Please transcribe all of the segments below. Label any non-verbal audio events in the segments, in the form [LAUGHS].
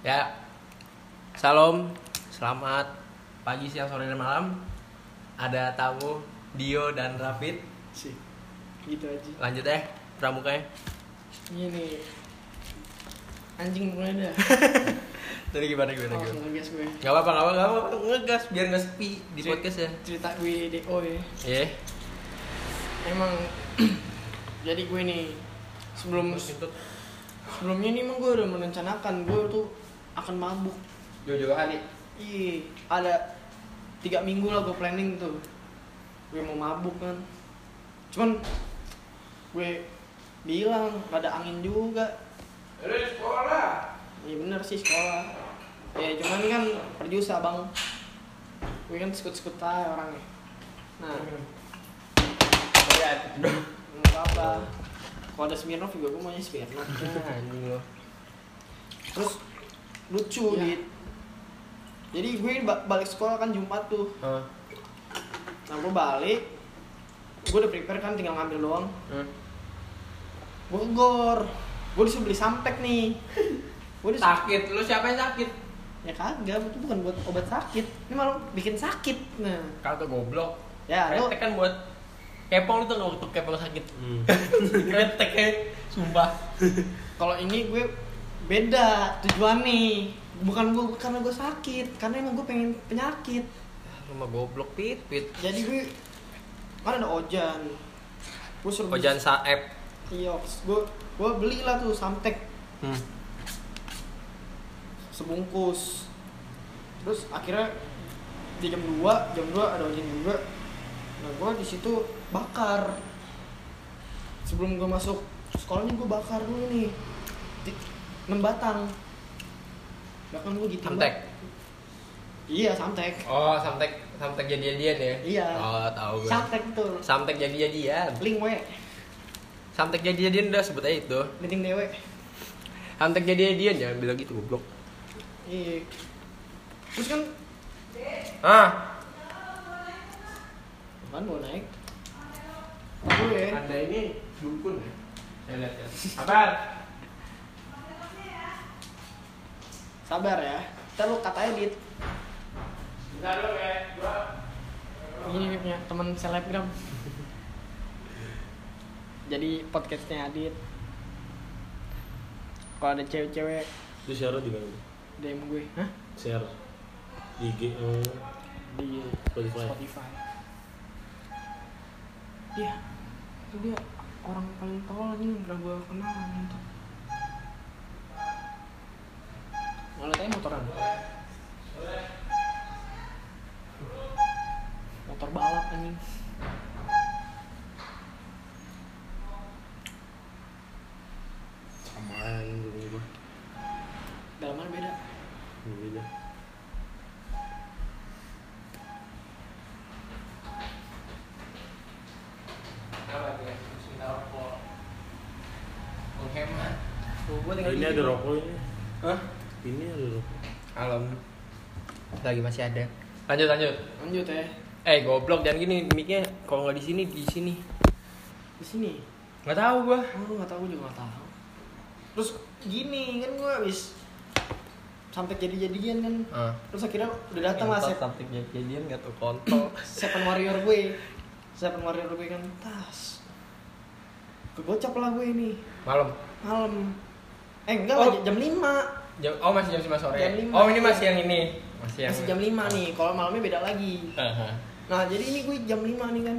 Ya, salam, selamat pagi, siang, sore, dan malam. Ada tamu Dio dan Rafid. sih gitu aja Lanjut ya, pramukanya. ini anjing mulai dah [LAUGHS] Tadi gimana gimana oh, gimana? ngegas gue Gak apa-apa, gak apa-apa, ngegas biar nggak sepi di Cek. podcast ya. cerita gue DO ya Iya. emang [CLEARS THROAT] jadi gue nih sebelum sebelumnya nih emang gue udah merencanakan gue tuh akan mabuk Jauh-jauh kali. Ih, ada tiga minggu lah gue planning tuh gue mau mabuk kan cuman gue bilang ada angin juga Lu sekolah. Iya bener sih sekolah. Ya cuman kan perjusa bang. Gue kan sekut-sekut aja orangnya. Nah, Lihat. nggak apa-apa. Kalau ada Smirnoff juga gue maunya Smirnoff. Anjing lo. Terus lucu Iya. dit. Jadi gue ba- balik sekolah kan Jumat tuh. Hah? Nah gue balik. Gue udah prepare kan tinggal ngambil doang. Hmm. Gue gor. Gue disuruh beli samtek nih. Gue disuruh Sakit, lu siapa yang sakit? ya kagak itu bukan buat obat sakit ini malah bikin sakit nah Kata goblok. ya lu kan buat kepong lu tuh nggak waktu kepong sakit. Hmm. [LAUGHS] Kretek ya, sumpah. [LAUGHS] kalau ini gue beda tujuannya bukan gue karena gue sakit karena emang gue pengen penyakit. Rumah goblok pit pit. jadi gue kan ada ojan. Gue suruh beli- Ojan Saep. iya gue gue belilah tuh samtek Hmm. sebungkus. Terus akhirnya di jam 2 jam 2 ada ojan juga. Nah gue di situ bakar. Sebelum gue masuk sekolahnya gue bakar dulu nih 6 batang bahkan gue gitu Samtek. iya samtek Oh, samtek samtek jadi-jadian ya? Iya. Oh, tahu gue. samtek itu Samtek jadi-jadian. link we Samtek jadi-jadian udah sebut aja itu. meeting dewe Samtek jadi-jadian jangan bilang gitu goblok. iya terus kan Ah, kan mau naik gue ada ini dukun ya. Saya lihat ya. Kabar. Sabar ya. Ntar lu katanya dit Bentar dulu ya. Gua ini punya teman selebgram. Jadi podcastnya Adit. Kalau ada cewek-cewek Itu share di mana? DM gue. Hah? Share. Di IG oh, di Spotify. Spotify. Iya. Itu dia orang paling tolol aja yang pernah gue kenal gitu malah tanya motoran motor balap anjing Sama yang dulu mah. dalaman beda Beda. Ini di ada sini. rokok ini. Hah? Ini rokok. Alam. Lagi masih ada. Lanjut lanjut. lanjut ya Eh goblok jangan gini mic-nya kalau nggak di sini di sini. di sini Nggak tahu gua. oh nggak tahu juga nggak tahu terus gini kan gue habis sampai jadi-jadian kan Ah. terus akhirnya udah datang lah Sep- sampai jadian nggak tuh kontol. [LAUGHS] Seven Warrior gue Seven Warrior gue kan tas kegocap lah gue ini Malam. malam eh enggak Oh. lah jam 5 Jam, oh masih jam 5 sore. Jam lima. Oh ini masih yang ini. Masih yang masih jam 5 nih kalau malamnya beda lagi nah jadi ini gue jam 5 nih kan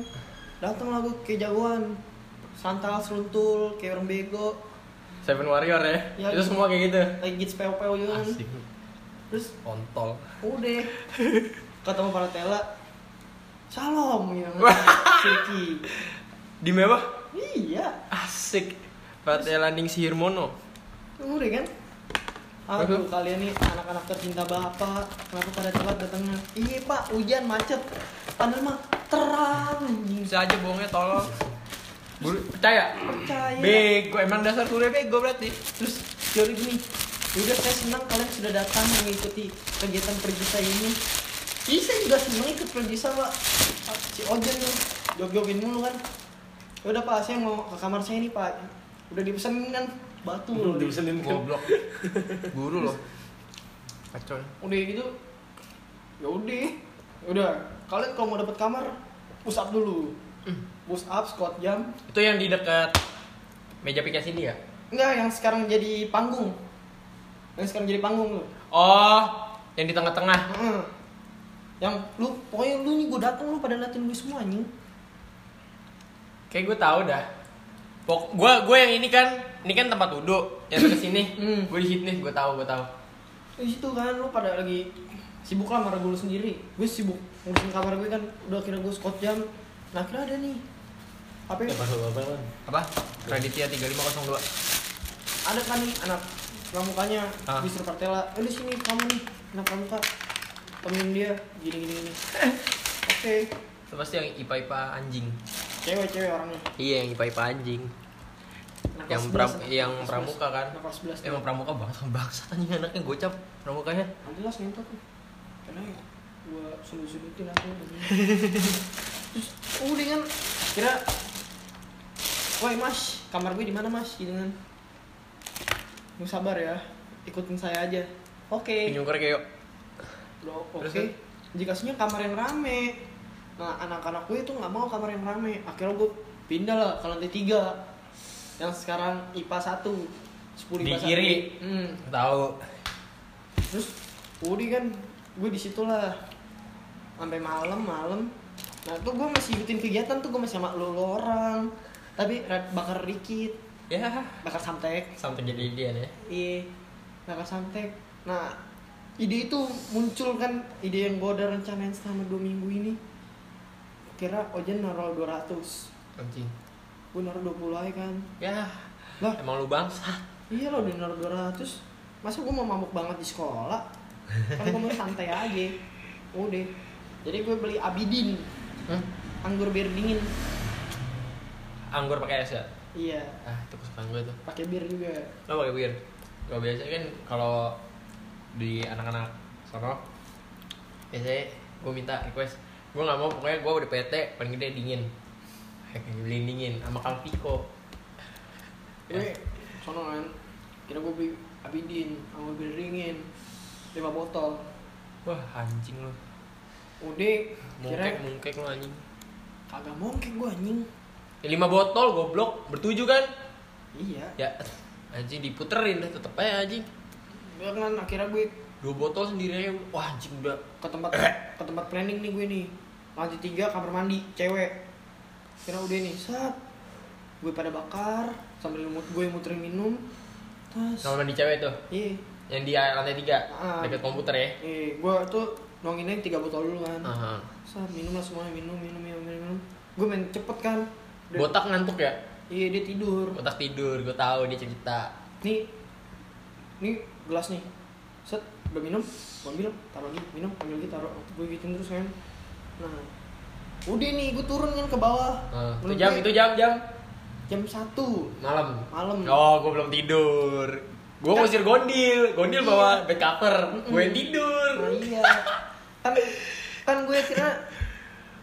datang lah gue kayak jagoan santal seruntul kayak orang bego Seven Warrior ya. Ya, Itu semua kayak gitu. lagi gits peo-peo juga kan Asik. terus Kontol. udah [LAUGHS] ketemu para tela Shalom gitu kan [LAUGHS] Siki Di mewah? Iya Asik. Pate landing Sihirmono. Udah kan Aduh kalian nih anak-anak tercinta bapak. Kenapa pada telat datangnya? Iya pak hujan macet. Padahal mah terang Bisa aja bohongnya tolong. Buru, percaya? Percaya. Bego, emang dasar kuliah bego berarti. Terus teori gini. Udah saya senang kalian sudah datang mengikuti kegiatan perjisa ini. Iya saya juga senang ikut perjisa pak. Si Ojan nih Jog-jogin mulu kan. Udah pak saya mau ke kamar saya nih pak. Udah dipesenin kan Batu loh Dipesenin kan. Goblok. Guru loh. Kacau. udah gitu ya udah Ya udah kalian kalau mau dapat kamar push up dulu push up squat jam Itu yang di dekat meja piket sini ya? enggak yang sekarang jadi panggung yang sekarang jadi panggung lu Oh, yang di tengah-tengah. Heeh. yang lu pokoknya lu nih gue datang lu pada latihan gue semua anjing Kayak gue tahu dah. Pok gue gue yang ini kan, ini kan tempat duduk. Yang ke sini, [CLEARS THROAT] Hmm. gue di sini, gue tahu, gue tahu. di situ kan lu pada lagi sibuk lah sama gue sendiri gue sibuk ngurusin kamar gue kan udah kira gue squat jam nah kira ada nih apa ya? Ya apa kan? Apa? Kreditnya 3502. ada kan nih anak pramukanya Ah. di Surpartela eh di sini kamu nih anak pramuka temenin dia gini gini gini [CLEARS THROAT] oke Itu pasti yang IPA-IPA anjing. cewek cewek orangnya Iya, yang IPA-IPA anjing. Anak Yang pram 11, anak yang pramuka 11. kan. anak kelas 11 Emang pramuka banget bangsat anjing anaknya gocap pramukanya. Lah ngentot tuh Karena gua sudut-sudutin aku [LAUGHS] Terus udah kan Kira Woi mas, kamar gue di mana mas? Gitu kan Lu sabar ya Ikutin saya aja Oke korek yuk. Loh, Oke terus? Dikasihnya kamar yang rame Nah anak-anak gue itu nggak mau kamar yang rame. Akhirnya gue pindah lah ke lantai 3 Yang sekarang IPA 1 10 Di IPA 1. kiri. Hmm. Tahu. terus Udi kan gue di situ lah. Sampai malam malam. Nah tuh gue masih ikutin kegiatan tuh gue masih sama lu orang. Tapi bakar dikit. Ya, bakar samtek sampai jadi dia ya. iya bakar samtek nah ide itu muncul kan ide yang gue udah rencanain selama dua minggu ini kira Ojen naruh 200 Anjing. gue naruh 20 aja kan Ya, lah emang lu bangsa. iya lo udah naruh 200 masa gue mau mabuk banget di sekolah [LAUGHS] kan gue mau santai aja udah jadi gue beli abidin Hmm? anggur bir dingin Anggur pakai es ya? iya Ah, itu kesukaan gue tuh. pakai bir juga Lo pakai bir? Kalau biasa kan kalau di anak-anak sono biasanya gue minta request gue nggak mau pokoknya gue udah PT paling gede dingin. [LAUGHS] Beliin dingin sama Calpico gue sono kan kira gue beli abidin anggur bir dingin 5 botol. Wah anjing lo udah mungkek kira mungkek lo anjing. Kagak mungkin gue anjing. Ya, lima botol goblok. Bertujuh kan? Iya. Ya [LAUGHS] anjing diputerin dah tetep aja anjing. Gue kan akhirnya gue dua botol sendiri aja. Wah anjing udah ke tempat [COUGHS] ke tempat planning nih gue nih lantai tiga kamar mandi cewek. Kira udah nih saat gue pada bakar sambil mut gue muterin minum. Tas. Kamar mandi cewek tuh? Iya. Yang di lantai tiga? Ah. dekat komputer ya? Eh gue tuh nonginin tiga botol dulu kan. Aha. saat minum lah semuanya minum minum minum minum, minum. gue main cepet kan. Udah- botak ngantuk ya? Iya dia tidur. Botak tidur gue tahu dia cerita. Nih. Nih gelas nih. Set udah minum gue ambil taruh lagi minum ambil lagi taruh. Gue gituin terus kan nah. Udah nih gue turun kan ke bawah. Ah, itu jam gue itu jam jam. Jam satu. Malam. Malam. oh gue belum tidur. Gue Kan- ngusir gondil. Gondil Iya. bawa bed cover Mm-mm. gue yang tidur. Nah iya. Kan kan gue kira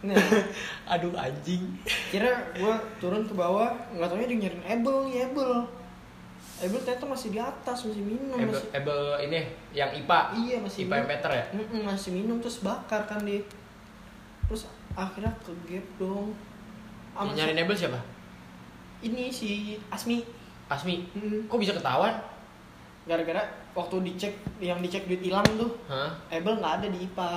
nah. [LAUGHS] Aduh anjing. Kira gue turun ke bawah nggak taunya dia nyariin Ebel nih Ebel Ebel ternyata masih di atas masih minum Ebel, masih Ebel ini yang IPA iya masih IPA yang Peter ya? Mm-mm, masih minum terus bakar kan dia terus akhirnya ke gap dong. Sama yang nyariin Ebel siapa? Ini si Asmi. Asmi? Mm. kok bisa ketahuan? Gara-gara waktu dicek yang dicek duit hilang tuh Hah? Ebel nggak ada di IPA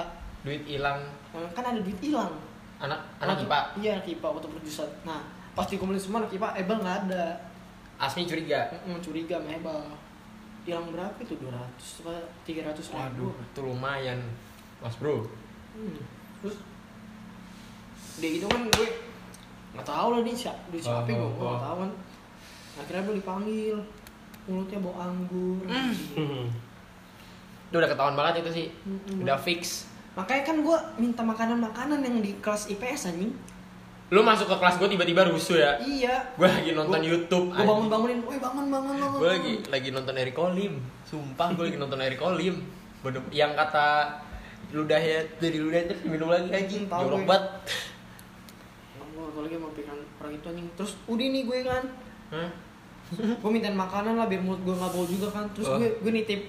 duit hilang. Nah, kan ada duit hilang. Anak anak IPA iya anak IPA waktu perjusan nah pas dikumpulin semua anak IPA Ebel nggak ada. Asmi curiga? Mm-mm, curiga sama Ebel. Hilang berapa itu? 200 apa 300 ribu. Waduh itu lumayan. Mas bro. Hmm. terus dia gitu kan gue nggak tahu lah nih siapa duit siapa gue gue nggak tahu kan. akhirnya gue dipanggil mulutnya bau anggur. [LAUGHS] Itu udah ketahuan banget itu sih. Mm-mm. udah fix. Makanya kan gue minta makanan-makanan yang di kelas IPS anjing. Lu masuk ke kelas gue tiba-tiba rusuh ya? Iya. Gue lagi nonton Gua- YouTube gue bangun bangunin woi bangun bangun bangun gue lagi lagi nonton Eric Olim sumpah gue lagi nonton Eric Olim yang kata ludahnya dari ludah terus minum lagi anjing. Jorok banget gue atau lagi mau pikiran orang itu anjing. Terus udah nih gue kan. Hah? gue mintain makanan lah biar mulut gue nggak bau juga kan. Terus Oh. gue gue nitip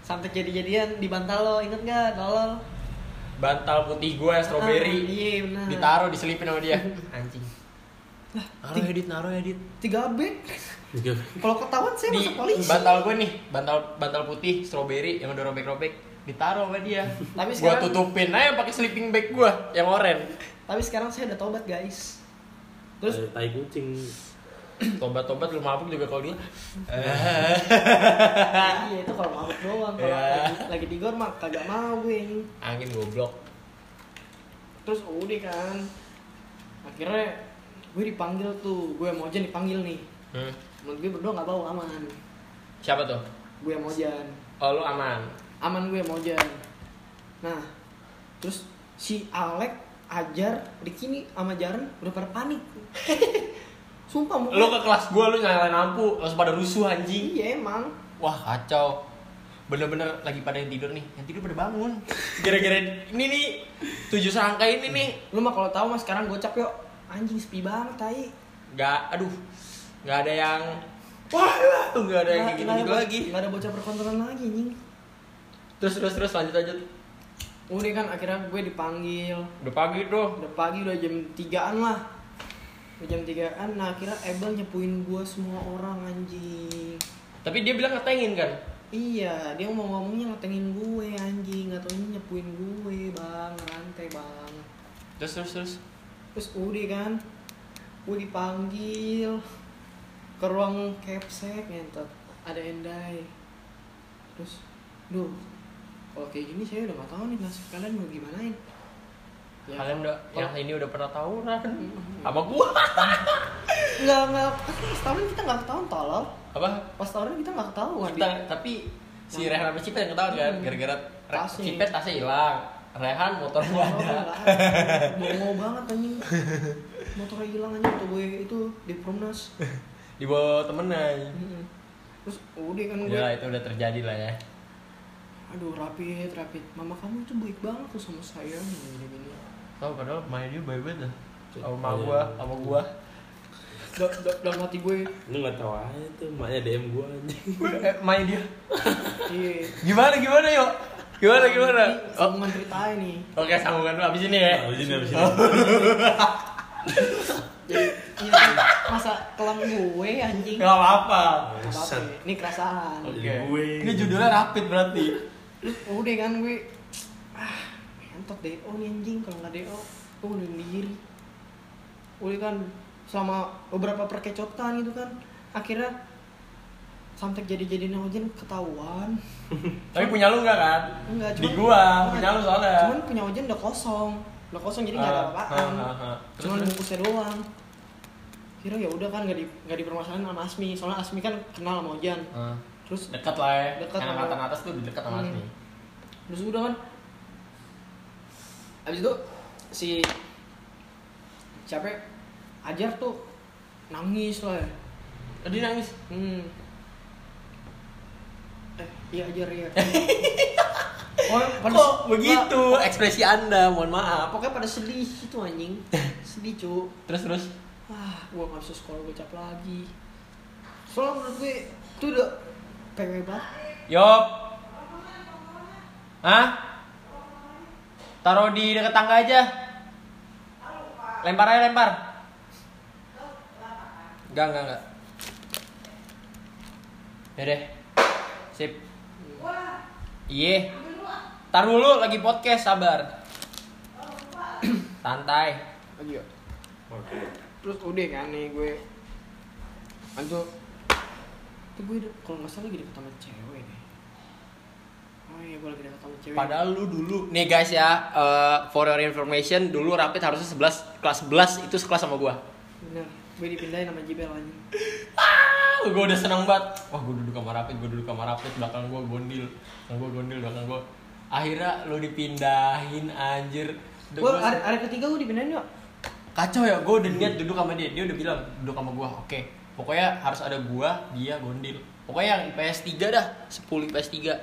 sampai jadi-jadian di bantal lo. Inget gak tolol. Bantal putih gue strawberry. Ah, iya benar. Ditaruh diselipin sama dia. [LAUGHS] Anjing. Naruh tiga- edit naruh edit tiga B. Kalau ketahuan saya masuk polisi. bantal gue nih. Bantal bantal putih strawberry yang udah robek-robek. Ditaruh sama dia. Tapi gua sekarang- tutupin aja pakai sleeping bag gue yang oranye tapi sekarang saya udah tobat guys. Terus Terus tai kucing. [CLEARS THROAT] tobat-tobat lu mabuk juga kalau dia. [LAUGHS] Iya itu kalau mabuk doang. Kalau Iya. lagi, lagi di gor mah kagak mau gue angin goblok. Terus udah kan. Akhirnya gue dipanggil tuh. Gue mau Mojan dipanggil nih. Hmm. menurut gue berdua nggak bau aman. Siapa tuh? Gue mau Mojan oh lu aman? Aman gue mau Mojan nah terus si Alek Ajar Ricky nih sama Jaren udah pada panik. [LAUGHS] Sumpah muka lu ke kelas gue lu nyalain lampu langsung pada rusuh anjing. Iya emang. Wah kacau. Bener-bener lagi pada yang tidur nih. Yang tidur pada bangun. Gara-gara ini nih tujuh serangkai ini nih. Lu mah kalau tahu mah sekarang gocap yuk. Anjing sepi banget tai. Nggak aduh. Nggak ada yang wah wah, [LAUGHS] nggak ada yang gitu gitu ada- lagi. nggak ada bocah perkontrolan lagi anjing. Terus terus terus lanjut aja udah kan akhirnya gue dipanggil. Udah pagi tuh udah pagi udah jam 3an lah. Udah jam 3an nah akhirnya Ebel nyepuin gue semua orang anjing. Tapi dia bilang ngetengin kan? Iya dia mau ngomongnya ngetengin gue anjing. Nggak taunya nyepuin gue bang. Rantai bang terus terus terus? Terus udah kan gue dipanggil ke ruang capsek ngentot. Ada Endai. Terus duh kalau kayak gini saya udah gak tahu nih nasib kalian mau gimanain Ya, kalian udah kalau- yang ini udah pernah tawuran Mm-mm. sama gua Enggak, enggak. Pas tahun kita enggak ketahuan tolol. apa Pas tahun kita enggak ketahuan. kita tapi si Rehan sama Cipet yang ketahuan kan Hmm. gara-gara Tasnya. Cipet tasnya hilang Rehan motornya nggak ada Bongo banget anjing. Motornya hilang anjing waktu gue itu di Promnas. dibawa temennya Mm-mm. Terus udah kan gue. ya itu udah terjadi lah ya Aduh, rapid, rapid. Mama kamu itu baik banget tuh sama saya gini gini. tahu padahal main dia baik banget dah sama Iya. gua sama gua Da, da, dalam hati gue, Lu nggak tahu aja tuh maknya DM gua anjing. [LAUGHS] Eh, main dia iya. gimana gimana yuk gimana gimana oh, sambungan ceritain nih. oke sambungan dulu abis ini ya Abis ini abis ini. Jadi ini kan masa kelam gue anjing. nggak apa-apa. Ini Jadi gue. ini judulnya rapid berarti udah kan gue. Ah entot DO nih anjing kalau nggak DO gue udah diri. Udah kan sama beberapa perkecotan gitu kan. Akhirnya sampai jadi-jadi Ojen ketahuan. [LAUGHS] Tapi punya lu nggak kan? Enggak di gua punya lu soalnya. cuman punya Ojen udah kosong. Udah kosong jadi nggak ada apa-apaan cuman Terus, bungkusnya doang. Kira ya udah kan nggak di nggak dipermasalahin sama Asmi. Soalnya Asmi kan kenal sama Ojan. Ah, terus dekat lah ya. Dekat lah. angkatan atas tuh dekat sama Hmm. Asmi terus udah kan abis itu si siapa ya? Ajar tuh nangis lah ya. tadi nangis? Hmm. eh iya Ajar ya [LAUGHS] oh, pada kok se- begitu? Nggak, ekspresi anda mohon maaf. Pokoknya pada sedih itu anjing. [LAUGHS] Sedih cu. Terus terus? Ah gua nggak bisa sekolah gue cap lagi. Soalnya menurut gue itu udah PW banget Yop. Hah? Taruh di dekat tangga aja. Lempar aja lempar. Enggak, enggak, enggak. Ya deh. Sip. Iya. Taruh dulu lagi podcast, sabar. Santai. lagi ya Oke. terus udah kan nih gue Anto itu gue kalau nggak salah lagi deket sama cewek deh oh iya gue lagi deket sama cewek Padahal lu dulu nih guys ya, eh, for your information, dulu Rapid harusnya 11 kelas 11 itu sekelas sama gua. bener gue dipindahin sama Jibel anjing Ah, gue udah seneng banget. Wah, gue duduk sama Rapid, gue duduk sama Rapid, belakang gue gondil. Belakang gue gondil, belakang gue. Akhirnya lu dipindahin anjir. Gue gua- hari, hari ketiga gue dipindahin yuk Kacau ya, gue udah niat duduk sama dia. Dia udah bilang, duduk sama gue. Oke, pokoknya harus ada gua, dia gondil. Pokoknya yang IPS 3 dah, 10 IPS 3.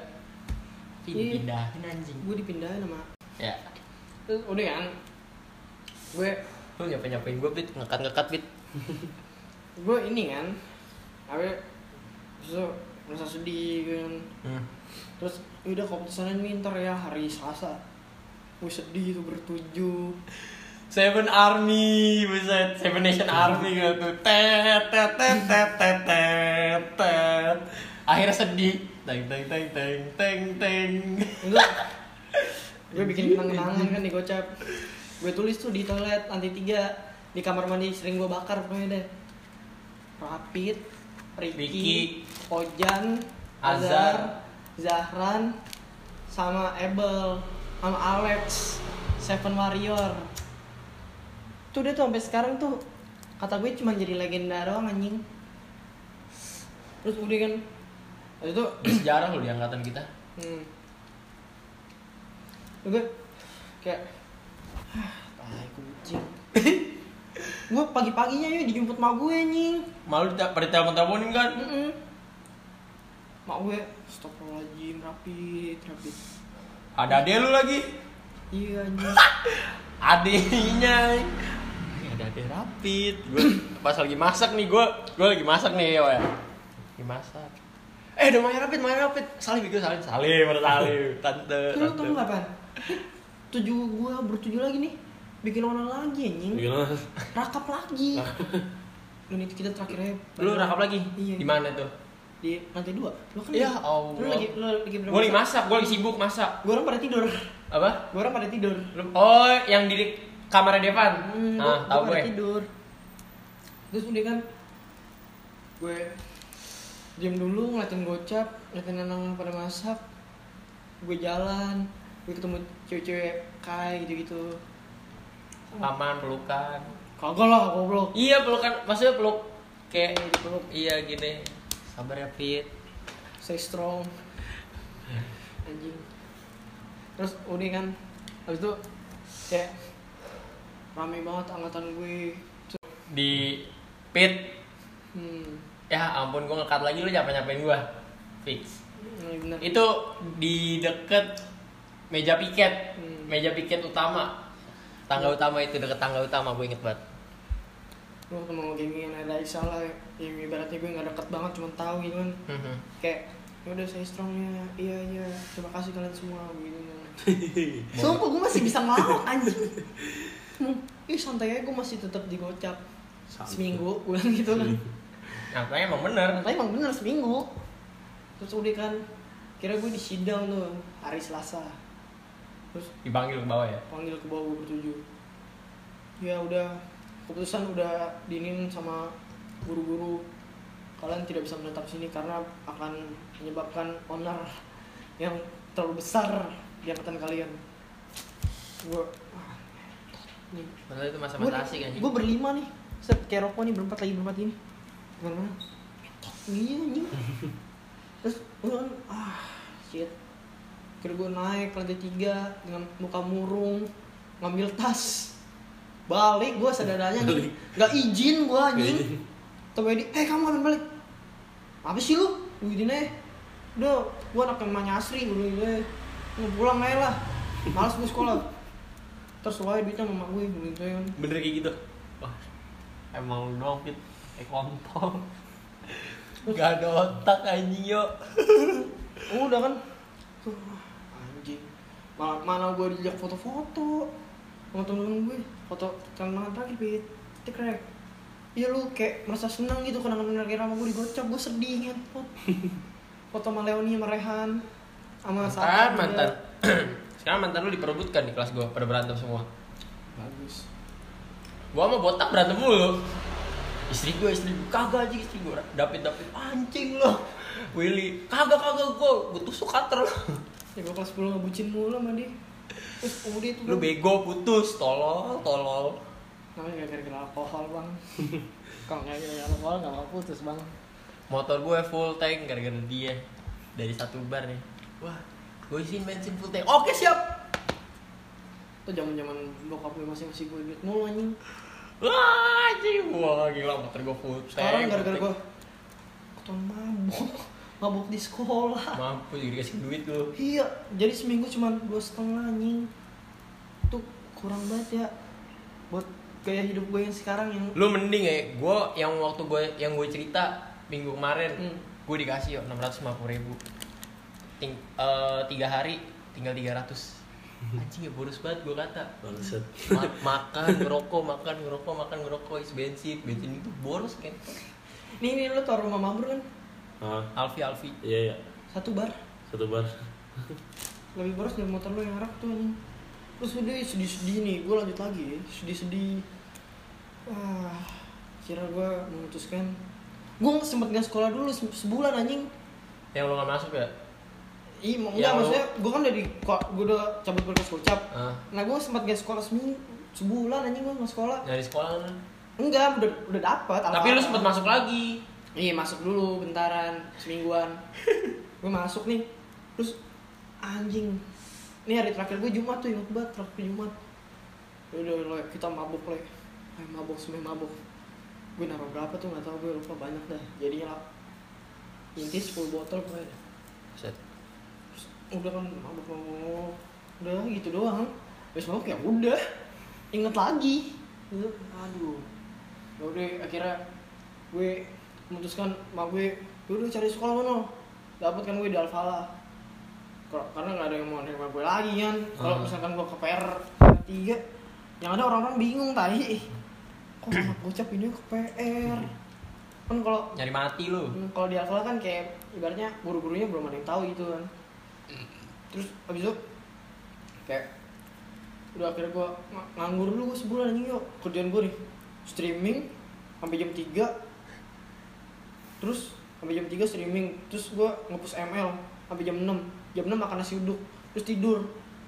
Ih, Iya. dipindahin anjing. gue dipindahin sama Ya, terus udah kan gue lu nyapa-nyapain gue, Bit. Ngekat-ngekat, Bit. [LAUGHS] gue ini kan apa terus merasa sedih kan Hmm. terus ya udah keputusannya nih ntar ya hari Selasa gue sedih tuh bertujuh Seven Army, buset, Seven Nation Army gitu. Tet tet tet tet tet tet tet. Akhirnya sedih. Teng teng teng teng teng teng. enggak [LAUGHS] gue bikin kenang-kenangan kan di gocap gue tulis tuh di toilet lantai tiga di kamar mandi sering gue bakar pokoknya deh Rapid Ricky, Ricky, Ojan Azhar Zahran sama Abel sama Alex Seven Warrior tuh dia tuh sampai sekarang tuh kata gue cuma jadi legenda doang anjing terus udah kan itu [CLEARS THROAT] Sejarah loh di angkatan kita. Hmm. Gue kayak ah, tai kucing. [LAUGHS] gue pagi-paginya yuk dijemput mak gue anjing. Malu tidak pada telepon-teleponin kan? Mm-mm. Mak gue Astagfirullahaladzim rapid rapid. Ada ade lu lagi. Iya anjing. [LAUGHS] Adenya. Ada ade rapid. Gue pas lagi masak nih, gue gue lagi masak nih, ya. Lagi masak. Eh, udah main rapid, main rapid. Salim gue salim, salim, ada salim, [LAUGHS] tante, lu tau kapan? Tujuh gue bertujuh lagi nih. Bikin orang lagi anjing. Rakap lagi. [LAUGHS] Dan itu kita terakhirnya Lu rakap lagi? Iya. Di mana tuh? di lantai dua. Lu kan Ya Allah. Lu lagi lu lagi berapa? Gue lagi masak, gue lagi sibuk masak. Gue orang pada tidur. Apa? Gue orang pada tidur. Oh, yang di kamarnya Devan. Hmm, nah, gua- tahu gue. tidur. Terus udah kan gue diam dulu ngeliatin gocap, ngeliatin anak pada masak. Gue jalan, gue ketemu cewek-cewek kai gitu-gitu. Paman pelukan. Kagak lah, goblok. Iya, pelukan. Maksudnya peluk kayak Kayak dipeluk. iya gini. Sabar ya, Fit. Stay strong. [LAUGHS] Anjing. Terus udah kan, habis itu kayak rame banget angkatan gue. Di Pit. Hmm, Ya ampun, gue ngekat lagi lu nyapa-nyapain gue. Fix. ini bener. Itu di deket meja piket. Hmm. Meja piket utama. Tangga utama itu deket tangga utama, gue inget banget. Gue ketemu gengnya ada Aisyah lah, yang ibaratnya gue gak deket banget, cuma tahu gitu kan. Mhm. Kayak, ya udah saya strongnya, iya iya, terima kasih kalian semua, gitu kan. [LAUGHS] Sumpah gue masih bisa ngelawak anjing. [LAUGHS] Ih santai aja gue masih tetap digocap Santai. seminggu, gue [LAUGHS] gitu kan. Nyatanya emang bener. Tapi emang bener seminggu. Terus udah kan, kira gue di sidang tuh hari Selasa. Terus Dipanggil ke bawah ya. panggil ke bawah gue bertujuh. Ya udah, keputusan udah diinin sama guru-guru. Kalian tidak bisa menetap sini karena akan menyebabkan honor yang terlalu besar di angkatan kalian. Gue, nih, Padahal itu masa-masa asik anjing. gue berlima nih. Set kayak rokok nih berempat lagi berempat ini. Gimana mana iya anjing. [LAUGHS] Terus gue kan ah shit. Kira gue naik lantai tiga dengan muka murung ngambil tas. Balik gue sadadanya nih nggak izin gue anjing. Tuh Edi, eh kamu ngapain balik? Apa sih lu? Gue gini nih Udah, gue anak yang Asri gue gitu Mau pulang aja lah. Males gue sekolah Terus wae duitnya mama gue gitu kan Bener kayak gitu. Wah, emang lu doang Fit. Kayak kontol. Gak ada otak anjing yuk. Oh, udah kan Tuh, anjing Mana, mana gue dijak foto-foto sama temen-temen gue Foto kenangan terakhir, Pit Tikrek Iya lu kayak merasa seneng gitu kenangan terakhir sama gue digocap Gue sedih ngentot [LAUGHS] Foto sama Leoni sama Rehan Sama juga. mantan. [CLEARS THROAT] Sekarang mantan lu diperebutkan di kelas gua pada berantem semua. Bagus Gua sama botak berantem mulu. Istri gua, istri gua kagak aja istri gua. Dapet dapet anjing lo. Willy, kagak kagak gua, gua tusuk cutter lo. [LAUGHS] Ya gue kelas 10 ngebucin mulu sama dia Terus kemudian itu Lu bego putus, tolol, tolol. Namanya gak gara-gara alkohol bang [LAUGHS] Kalau gak gara-gara alkohol gak mau putus bang Motor gue full tank gara-gara dia dari satu bar nih. Wah, gue isiin bensin full tank. Oke siap. Itu zaman zaman bokap gue masih ngasih gue duit mulu anjing Wah, anjing. Wah, gila motor gue full tank. Sekarang gara-gara gue tank. Keton mabok Mabok di sekolah Mampu jadi dikasih duit lu. Iya Jadi seminggu cuma dua setengah anjing Itu kurang banget ya Buat gaya hidup gue yang sekarang yang Lu mending ya, gue yang waktu gue yang gue cerita minggu kemarin Hmm. gue dikasih yo enam ratus lima puluh ribu Ting, eh, tiga hari tinggal tiga ratus. Anjing ya boros banget gue kata. Bangsat. Ma- makan ngerokok makan ngerokok makan ngerokok isi bensin bensin itu boros kan nih nih lu tau rumah mabur kan? Ah, Alfi Alfi. Iya iya. satu bar. Satu bar. lebih boros dari motor lu yang rak tuh anjing. Terus udah sedih-sedih nih. Gue lanjut lagi ya. sedih-sedih wah kira gue memutuskan. Gue sempet nggak sekolah dulu se- sebulan anjing. Yang lo gak masuk ya Iya, mau Ya, enggak maksudnya gue kan dari gue udah cabut berkas gocap. ah Nah gue sempat gak sekolah seminggu sebulan anjing gue nggak sekolah. dari sekolah kan Enggak, udah udah dapat. tapi lu sempet masuk lagi Iya masuk dulu bentaran semingguan. [LAUGHS] gue masuk nih, terus anjing. Ini hari terakhir gue Jumat tuh ingat banget terakhir Jumat. Ya Udah udah kita mabuk le, Ayo mabuk semua mabuk. Gue naruh berapa tuh nggak tahu gue lupa banyak dah. Jadinya lah. Inti 10 botol gue Set. Udah kan mabuk mabuk udah gitu doang. Terus mabuk ya udah inget lagi. Gitu. aduh. Ya udah akhirnya gue memutuskan sama gue "Ya udah cari sekolah mana? Dapat kan gue di Alfala. Kar- karena nggak ada yang mau nerima gue lagi kan. Kalau Hmm. misalkan gue ke PR tiga yang ada orang-orang bingung tadi kok anak gocap ini ke PR kan kalau nyari mati lu. Hmm, kalau di Alfala kan kayak ibaratnya guru-gurunya belum ada yang tahu gitu kan terus abis itu kayak udah akhirnya gue nganggur dulu gue sebulan anjing yuk. Kerjaan gue nih streaming sampai jam 3 terus sampai jam 3 streaming. Terus gue ngepus ML sampai jam 6 jam 6 makan nasi uduk. Terus tidur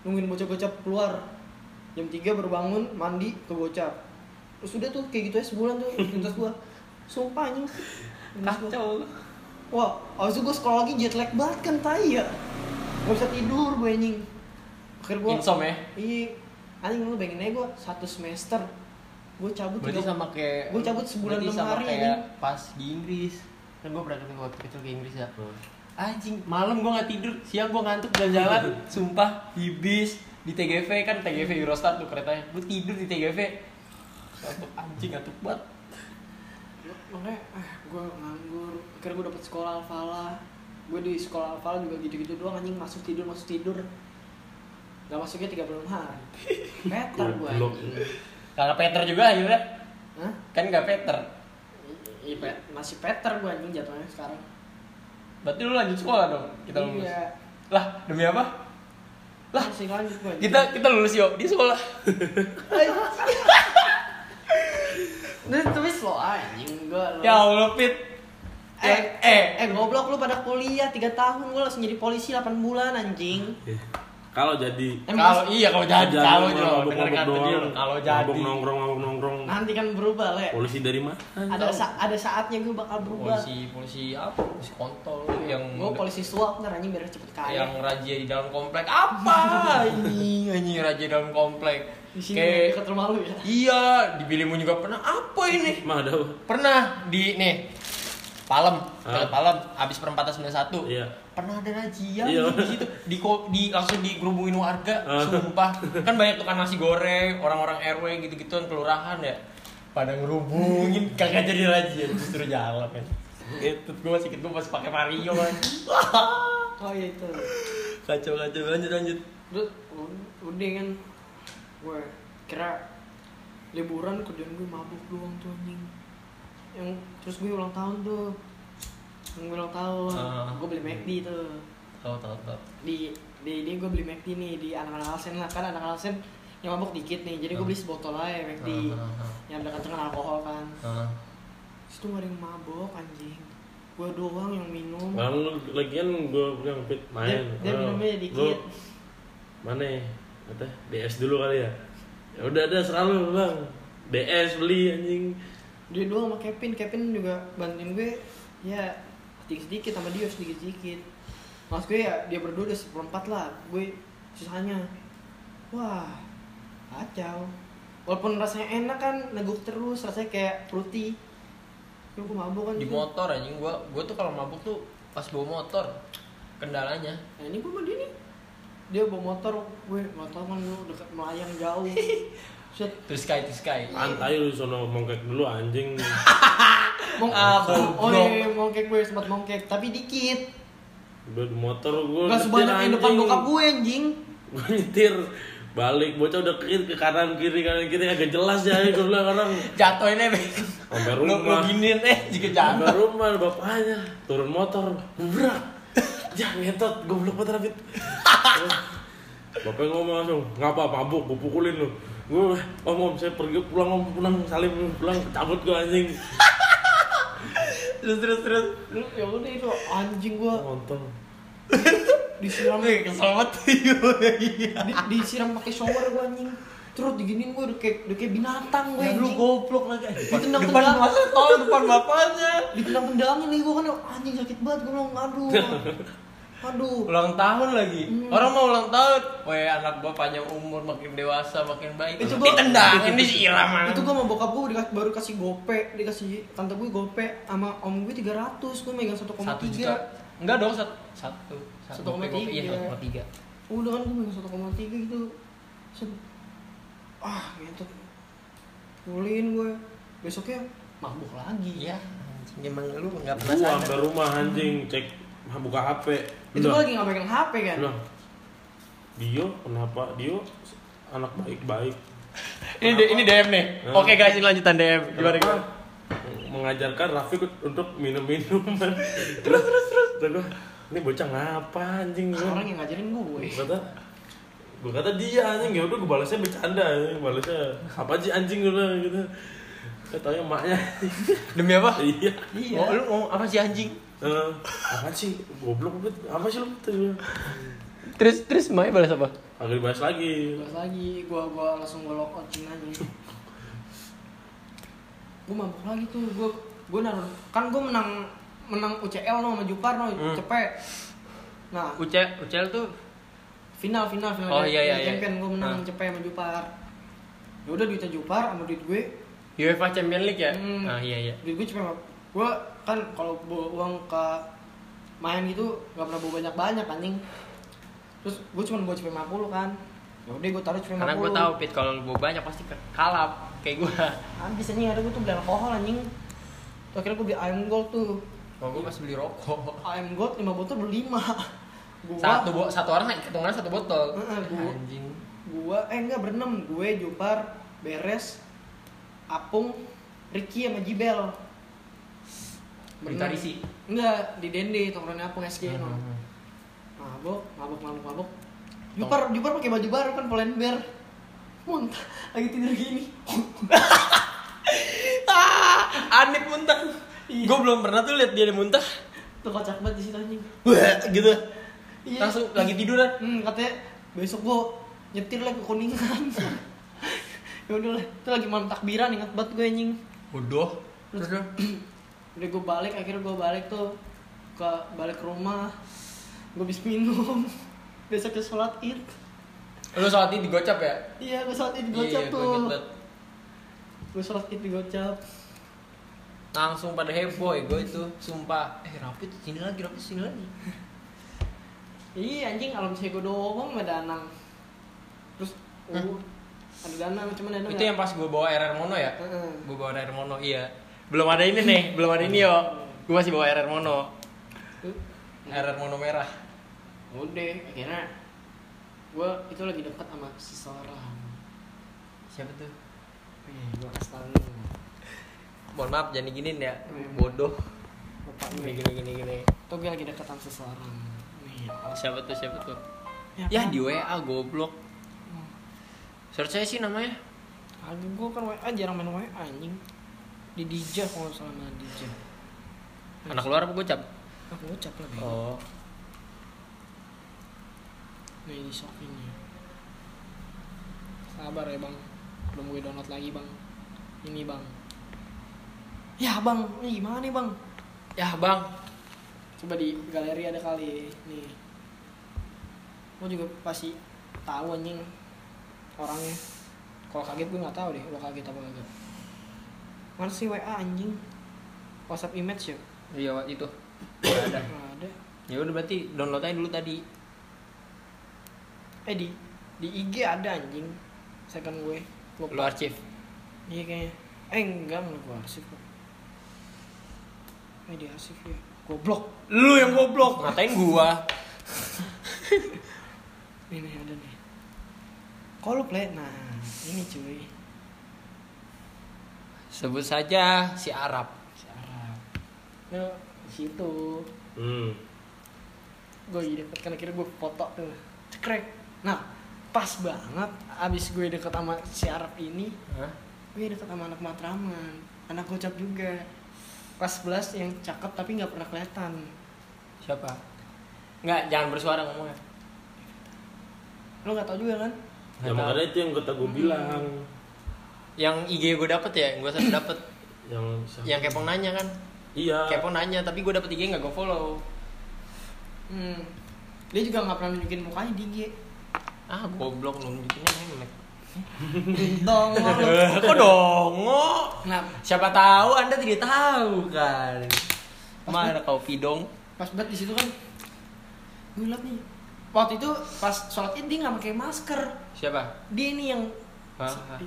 nungguin bocah gocap keluar. Jam 3 baru bangun mandi ke gocap terus udah tuh kayak gitu ya sebulan tuh rutinitas gue sumpah anjing. Kacau. Wah, abis itu gue sekolah lagi jet lag banget kan tai ya Gak bisa tidur gue anjing. Akhir gue insom ya? Iya. Anjing lu bayangin aja gue satu semester. Gue cabut berarti tiga- sama kayak Gua cabut sebulan enam sama hari, kayak anjing. pas di Inggris. Kan gue pernah ketemu waktu kecil ke Inggris ya. Ah. anjing malam gue nggak tidur siang gue ngantuk jalan-jalan. [LAUGHS] Sumpah di bis di TGV kan TGV Eurostar tuh keretanya. Gue tidur di TGV ngantuk anjing ngantuk banget. Makanya ah, gue nganggur. Akhirnya gue dapet sekolah Alfala Gue di sekolah Alfala juga gitu-gitu doang anjing. Masuk tidur, masuk tidur. Gak masuknya 36 hari. [LAUGHS] Peter gue kagak Peter juga akhirnya Hah? kan nggak Peter. Iya, Pet- masih Peter gue anjing jatuhnya sekarang. Berarti lu lanjut sekolah dong? Kita lulus. Iya. Lah demi apa? Lah Masih lanjut gue kita kita lulus yuk di sekolah. Nah, tapi slow anjing gua. ya Allah Pit eh, eh eh. goblok lu pada kuliah 3 tahun gua langsung jadi polisi 8 bulan anjing. Eh, Kalau jadi. Emang kalau iya kalau jadi Jadi kalau Jo kata doang. dia kalau jadi. Nongkrong mabok nongkrong. Nanti kan berubah le. polisi dari mana? Ada sa- ada saatnya gua bakal berubah. polisi polisi apa? Polisi kontol yang Gua polisi suap ntar anjing biar cepet kaya. yang razia di dalam komplek. Apa? Ini [LAUGHS] anjing razia di dalam komplek. Di sini kayak dekat rumah lu ya. iya di Bilimu juga pernah. Apa ini? Mah ada. Pernah di nih Palem, Ah. dekat Palem, habis perempatan 91 iya pernah ada razia Iya. di situ di, di langsung digerubungin warga Ah. sumpah [LAUGHS] kan banyak tukang nasi goreng orang-orang RW gitu-gituan kelurahan ya pada ngerubungin [LAUGHS] kagak jadi razia justru jalan kan itu gue masih gue masih pakai Mario kan [LAUGHS] Oh iya itu. kacau kacau lanjut lanjut Terus udah kan gue kira liburan kerjaan gue mabuk doang tuh anjing. Yang terus gue ulang tahun tuh. Yang gue ulang tahun, Ah. gue beli McD tuh. tahu tahu tahu di di ini gue beli McD nih di anak-anak Alsen lah kan anak Alsen yang mabuk dikit nih jadi gue beli sebotol aja McD Ah, ah, ah. yang ada kencengan alkohol kan Ah. Terus tuh gak ada yang mabok anjing gue doang yang minum Kan lu lagian gue bilang Pit main. dia, dia Oh, minumnya lu dikit Mana ya? Kata DS dulu kali ya. Ya udah ada selalu bang. DS beli anjing. Dia doang sama Kevin. Kevin juga bantuin gue ya sedikit sedikit sama dia sedikit sedikit mas gue ya dia berdua udah seperempat lah. Gue sisanya wah kacau. Walaupun rasanya enak kan neguk terus rasanya kayak fruity. Gue gue mabuk kan di juga. motor anjing gua gua tuh kalau mabuk tuh pas bawa motor kendalanya. Nah ini gue sama dia nih. Dia bawa motor, gue tau kan lu deket melayang jauh [LAUGHS] Terus sky terus sky. Pantai lu sono mongkek dulu anjing. [LAUGHS] Mong Ah, oh goblok. iya, mongkek gue sempat mongkek, tapi dikit. Di motor gue Gak sebanyak yang depan bokap gue anjing. [LAUGHS] Gue nyetir. Balik bocah udah ke kiri ke kanan kiri kanan kiri. Agak jelas ya gue bilang orang. Jatuh ini sampai rumah. giniin eh jika sampai jatuh. rumah bapaknya. Turun motor brak jangan ngetot goblok banget Rafid. [LAUGHS] Bapaknya ngomong langsung ngapa mabuk gue pukulin lu gue om om saya pergi pulang om pulang salim pulang cabut gue anjing Terus terus terus. Lu ya udah itu anjing gue nonton disiram Wih, kesel banget. [LAUGHS] Iya. di, disiram pakai shower gue anjing. Terus diginiin gue udah kayak udah kayak binatang gue Ya lu anjing. goblok lagi. Ditendang depan tendang. masa tol depan bapaknya. Ditendang-tendangin lagi gue kan anjing sakit banget gue bilang aduh. [LAUGHS] Aduh. Ulang tahun lagi. Hmm. Orang mau ulang tahun. Weh, anak gua panjang umur, makin dewasa, makin baik. Itu gua- ditendangin disiram. Itu gue sama bokap gue dikas- baru kasih gope, dikasih tante gue gope sama om gue 300, gue megang 1,3 satu juta. Enggak dong, satu satu. Satu koma gope, Iya, tiga. satu koma tiga. Udah kan gue megang 1,3 gitu Set. Ah gitu Pulin gue Besoknya mabuk lagi Iya. anjing, Emang lu enggak pernah sampai sadar. rumah anjing cek buka HP Itu gue lagi gak megang HP kan? Bilang Dio kenapa? Dio anak baik-baik. Ini D- ini DM nih. Hah? Oke guys, ini lanjutan DM. Gimana gimana? mengajarkan Rafiq untuk minum-minuman. Terus terus terus. Gua, ini bocah ngapa anjing gua? Orang yang ngajarin gue. Kata gue kata dia anjing. Ya udah gue balasnya bercanda anjing. Balasnya apa sih anjing? Gue bilang gitu. Katanya emaknya. Demi apa? iya. Iya. Oh, lu ngomong apa sih anjing? Eh, apa sih? Goblok banget. Apa sih lu tuh Terus terus Mai balas apa? agak dibahas lagi. Terus lagi. Gue gua langsung gue lock out aja Gue mabuk lagi tuh. Gue gue naruh kan gue menang menang UCL no sama Jupar no. Hmm. cepet. Nah. Ucel, Ucel tuh? Final final final. Oh, iya, iya, iya. champion gue menang Nah. cepet sama Jupar. Ya udah duitnya Jupar sama duit gue. UEFA Champion League ya? Hmm. Ah iya iya. duit gue cepet gue kan kalau bawa uang ke main gitu gak pernah bawa banyak banyak anjing terus gue cuma bawa cepet 50 kan ya udah gue taruh cepet 50 Karena gue tahu Pit kalau bawa banyak pasti ke- kalap kayak gue. habis anjing ada gue tuh beli alkohol anjing Tuh, akhirnya gue beli ayam gold tuh Kalau gue masih beli rokok. ayam gold 5 botol beli 5 gua Satu bo satu orang hitungannya satu botol. Heeh, gua- Anjing. gua eh enggak berenam gue Jupar beres Apung Ricky sama Jibel Berenam. tarisi. enggak di Dende tongkrongan Apung SG no. Hmm. mabuk mabuk mabuk mabuk Jupar Jupar pakai baju baru kan Polenber muntah lagi tidur gini ah, Anip muntah. Iya. Gue belum pernah tuh lihat dia muntah. tuh kocak banget di situ anjing Wah, gitu. Iya. Langsung lagi tiduran. hmm, katanya besok gua nyetir lagi ke kuningan [LAUGHS] ya udah lah itu lagi malam takbiran ingat banget gue anjing Bodoh. Terus lu? [CLEARS THROAT] udah gue balik akhirnya gue balik tuh ke balik ke rumah gue habis minum [LAUGHS] besoknya sholat id Lu sholat id digocap ya? iya gue sholat id di Iya, gocap tuh gue sholat id di gocap Langsung pada heboh ya gue itu, sumpah. Eh, Rapid sini lagi, Rapid sini lagi. [LAUGHS] iya anjing kalau misalnya gue doang sama danang terus uh, Hmm. ada danang cuman danang Itu yang pas gue bawa RR Mono ya? Gue bawa RR Mono, iya. Belum ada ini nih, belum ada ini yo. Gue masih bawa RR Mono. RR Mono merah. udah akhirnya gue itu lagi dekat sama seseorang Siapa tuh? Nih, gue kasih. Mohon maaf, jangan diginin ya. Hmm. Bodoh. Bapak Gini gini gini gini. tuh gue lagi dekat sama seseorang nih awas. Siapa tuh? Siapa tuh? Ya, Ya kan? di WA goblok. Hmm. Search saya sih namanya. Agak gue kan WA jarang main WA anjing Di Dija kalau nggak salah main Dija Anak luar apa gocap? Aku ucap lah bego. Oh. Nih di shoppingnya Sabar ya bang Belum gue download lagi bang Ini bang Ya bang, ini gimana nih bang? Ya bang. Coba di galeri ada kali Nih Gue juga pasti tahu anjing Orangnya Kalau kaget gue nggak tahu deh Lo kaget apa kagak Mana sih WA anjing WhatsApp image ya? Iya itu. Nggak ada. Nggak ada Ya udah berarti download aja dulu tadi. Eh di di IG ada anjing second gue Lu lupa archive. iya kayaknya eh enggak enggak gue arsip kok media asik ya goblok Lu yang goblok. Ngatain gua. [LAUGHS] ini ada nih kalau play nah ini cuy Sebut saja si Arab. si Arab nah di situ Hmm. gue deket kan akhirnya gue foto tuh cekrek nah pas banget abis gue deket sama si Arab ini Hah? gue deket sama anak Matraman anak gocap juga kelas 11 yang cakep tapi nggak pernah kelihatan Siapa? Enggak, jangan bersuara ngomongnya. lo nggak tau juga kan Ya Nggak makanya itu yang kata gue bilang. Yang IG gue dapet ya, gue satu dapet. Yang yang kepong nanya kan. Iya. Kepong nanya, tapi gue dapet IG nggak gue follow. hmm. dia juga nggak pernah nunjukin mukanya di IG Ah, goblok nunjukinnya memek. dong [LAUGHS] Kok dongo? nah Siapa tahu Anda tidak tahu kan. Mana kau pidong? pas banget di situ kan gue liat nih waktu itu pas sholat id dia nggak pakai masker Siapa? dia nih yang Ah, ah. bukan,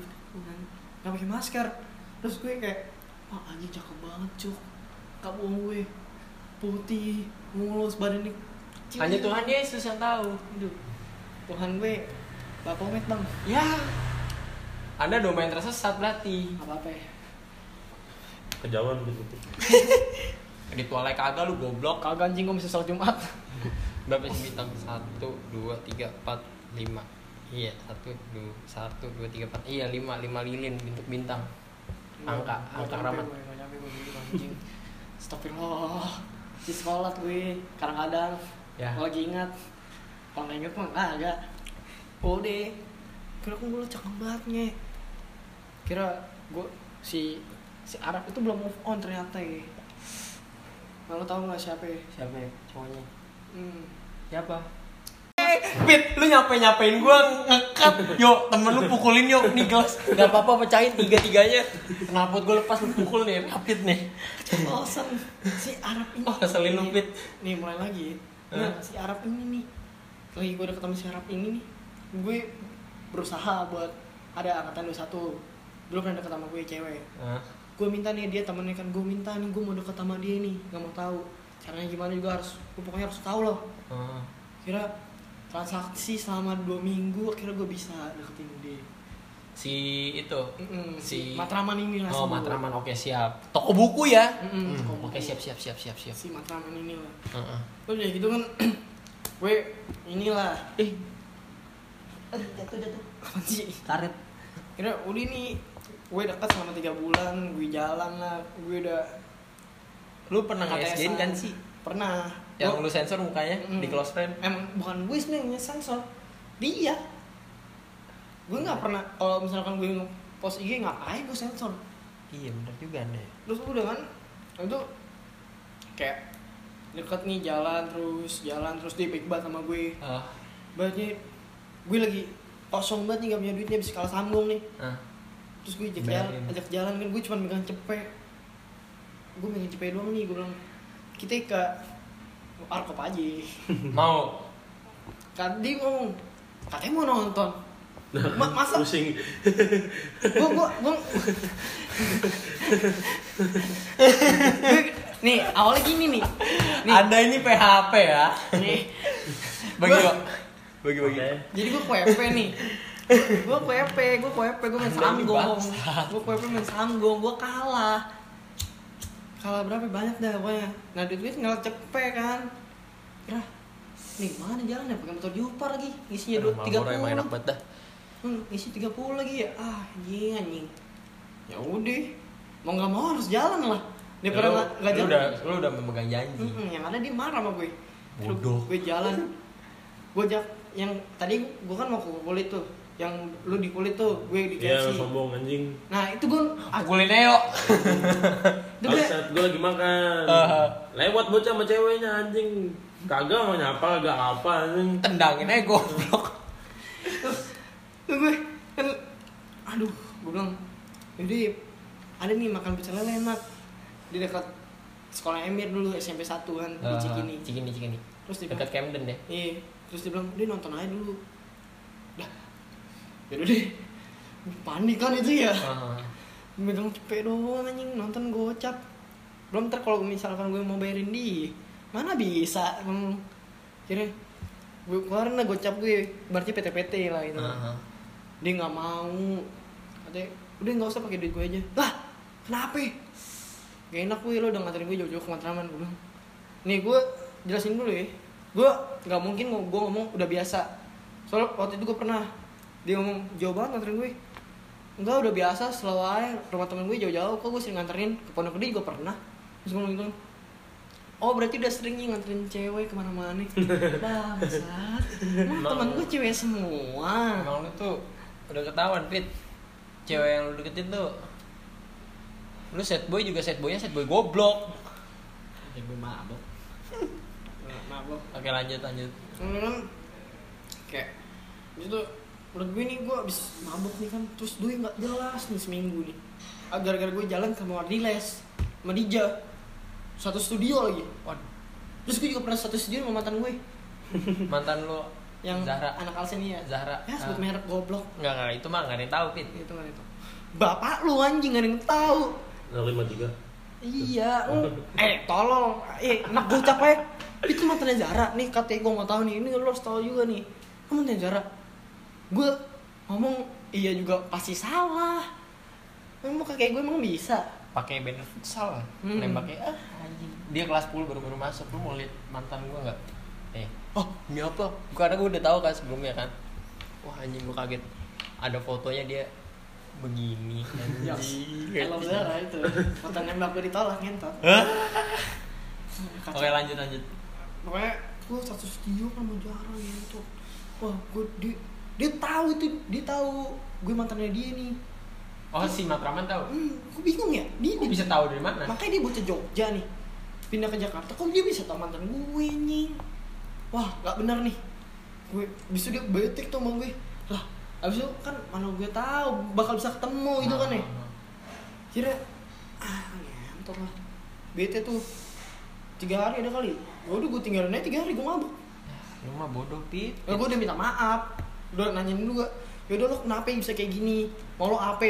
nggak pakai masker terus gue kayak wah anjing cakep banget cuk kamu gue putih mulus badannya kecil Hanya Tuhan Yesus yang tahu. Aduh, Tuhan gue bapak met bang Ya. Anda domain tersesat berarti. apa apa ya Kejauhan gitu. [LAUGHS] Di tualai kagak lu goblok. kagak anjing gue bisa sholat jumat Berapa sih bintang? Satu, dua, tiga, empat, lima. Iya, satu, dua, satu, dua, tiga, empat. Iya, lima, lima lilin bentuk bintang. Angka, Nggak angka gue, nggak nyampe gue dulu anjing Astagfirullah si sekolah gue kadang-kadang Ya. kalau lagi ingat kalau nggak inget mah kagak udah kira kan gue cakep banget nge kira gue si si Arab itu belum move on ternyata ya lo tau gak siapa? Siapa ya cowoknya? Hmm. Siapa? Eh, Pit, lu nyapain-nyapain gua ngekat. Yuk, temen lu pukulin yuk nih gelas. Gak apa-apa pecahin tiga-tiganya. Kenapa gua lepas lu pukul nih, rapid nih. Bosan si Arab ini. Oh, keselin lu, Pit. Nih mulai lagi. Nah, si Arab ini nih. Lagi gue udah ketemu si Arab ini nih. Gue berusaha buat ada angkatan 21. Dulu pernah deket sama gue cewek. Hah? Gue minta nih dia temennya kan gue minta nih gue mau deket sama dia nih. Gak mau tahu caranya gimana juga harus gue pokoknya harus tahu loh. Ah. Kira transaksi selama dua minggu akhirnya gue bisa deketin dia. Si itu. Mm-mm, Si Matraman ini lah. Oh. Matraman. Oke, siap. Toko buku ya? Mm-mm, Hmm, toko Oke, buku. siap, siap, siap, siap, siap. Si Matraman ini lah. Heeh. Terus ya gitu kan [CLEARS THROAT] gue inilah Eh, aduh jatuh jatuh apa sih karet kira udah nih gue dekat selama tiga bulan gue jalan lah gue udah lu pernah nge ATS-an. kan sih? Pernah. Yang Gua- lu sensor mukanya Mm. di close friend? emang bukan gue sebenarnya sensor. Dia. Gue nggak pernah kalau misalkan gue post IG ngapain gue sensor. Iya, bener juga nih. terus udah kan itu kayak deket nih jalan terus jalan terus dia baik banget sama gue Ah, bangetnya gue lagi kosong banget nih gak punya duitnya bisa kalah sambung nih. Ah. terus gue ajak jalan, ajak jalan kan gue cuma megang cepet. Gue megang cepet doang nih gue bilang kita ke arkop aja Mau kan dia ngomong katanya mau nonton [LAUGHS] Ma- masa Pusing. gue gue gue nih awalnya gini nih nih Anda ini PHP ya? nih Bagi Gua- yuk. Bagi bagi. Oke. jadi gue KWP nih gue KWP gue KWP gue main bangsat. gue KWP main sanggong gue kalah kalah berapa? Banyak dah pokoknya. Nah duit gue tinggal cepet kan. Rah, nih mana jalan ya? Pakai motor Jupar lagi. Isinya dua tiga Marlboro emang enak puluh. banget dah. hmm, isi tiga puluh lagi ya. Ah anjing anjing. Ya udah. Mau nggak mau harus jalan lah. Daripada nggak nggak lu jalan. udah lu udah memegang janji. Mm-mm, yang ada dia marah sama gue. Bodoh. gue jalan. Gue jak yang tadi gue kan mau ke kulit tuh yang lu di kulit tuh gue di Iya, KFC sombong anjing. nah itu gue Aku kulitnya yuk. itu gue gue lagi makan. Ah. Lewat bocah sama ceweknya anjing. Kagak mau nyapa, kagak apa anjing. Tendangin aja goblok. gue kan aduh gue bilang jadi ada nih makan pecel lele enak di dekat sekolah Emir dulu SMP 1 kan di Ah, Cikini Cikini, Cikini. terus dia Dekat Camden deh. iya terus dia bilang dia nonton aja dulu yaudah deh. Panik kan itu ya? Ah. megang cepet doang anjing. Nonton gocap. Belum ntar kalau misalkan gue mau bayarin dia mana bisa? Emang kira gue kemarin lah gocap gue berarti PT-PT lah itu. Aha. dia nggak mau. Katanya udah nggak usah pakai duit gue aja. Lah kenapa? Gak enak gue lo udah nganterin gue jauh-jauh ke Matraman gue bilang. Nih gue jelasin dulu ya. Gue nggak mungkin gue ngomong udah biasa. Soalnya waktu itu gue pernah dia ngomong jauh banget nganterin gue. Enggak udah biasa selalu aja. Rumah temen gue jauh-jauh kok gue sering nganterin. Ke Pondok Gede juga pernah. Terus gue ngomong gitu. Oh berarti udah sering nih nganterin cewek ke mana-mana [LAUGHS] Bangsat. Emang Emang- temen gue cewek semua. Emang lu tuh udah ketahuan Pit Cewek yang lu deketin tuh Lu set boy juga set boynya set boy goblok. Ya gue mabok. Mabok [LAUGHS] Oke lanjut lanjut. Kan kayak itu menurut gue nih gue abis mabuk nih kan terus gue nggak jelas nih seminggu nih. Ah, gara-gara gue jalan ke Mardiles sama Dija. Satu studio lagi. Waduh. Terus gue juga pernah satu studio sama mantan gue. [LAUGHS] Mantan lu? Yang Zahra. anak Alsenia. Zahra. Ya sebut Ah. merek goblok. Enggak enggak itu mah enggak ada yang tahu Pit. Itu kan itu bapak lu anjing gak ada yang tahu. Lima tiga. Iya, mm. [LAUGHS] eh tolong, eh anak gue capek. Itu mantannya Zara nih, katanya gue mau tahu nih. Ini lo harus tahu juga nih. Kamu mantannya Zara. Gue ngomong iya juga pasti salah. Emang kayak gue emang bisa. pakai banner futsal Hmm. nembaknya ah anjing. Dia kelas 10 baru baru masuk. Lu mau lihat mantan gua nggak? Eh oh ini apa? Karena gua udah tahu kan sebelumnya kan. Wah anjing gua kaget. Ada fotonya dia begini anjing. Kalau Zara itu, foto nembak gue ditolak ngentot. Oke lanjut lanjut. Pokoknya gue satu studio kan sama Zara gitu. Wah, gue dia, dia tahu itu, dia tahu gue mantannya dia nih. oh si Matraman tahu? Hmm, gue bingung ya. Dia, Gua bisa tahu dari mana? Makanya dia bocah Jogja nih. Pindah ke Jakarta. Kok dia bisa tau mantan gue nih wah gak benar nih. Gue bisa dia bete tuh sama gue. Lah abis itu kan mana gue tahu bakal bisa ketemu gitu kan ya. Ah, kira ah ngentot lah. Bete tuh tiga hari ada kali. Ya udah gue tinggalin aja tiga hari gue mabuk. Lu mah bodoh pit. Ya gue udah minta maaf udah nanyain juga yaudah lo kenapa bisa kayak gini? Mau lo apa?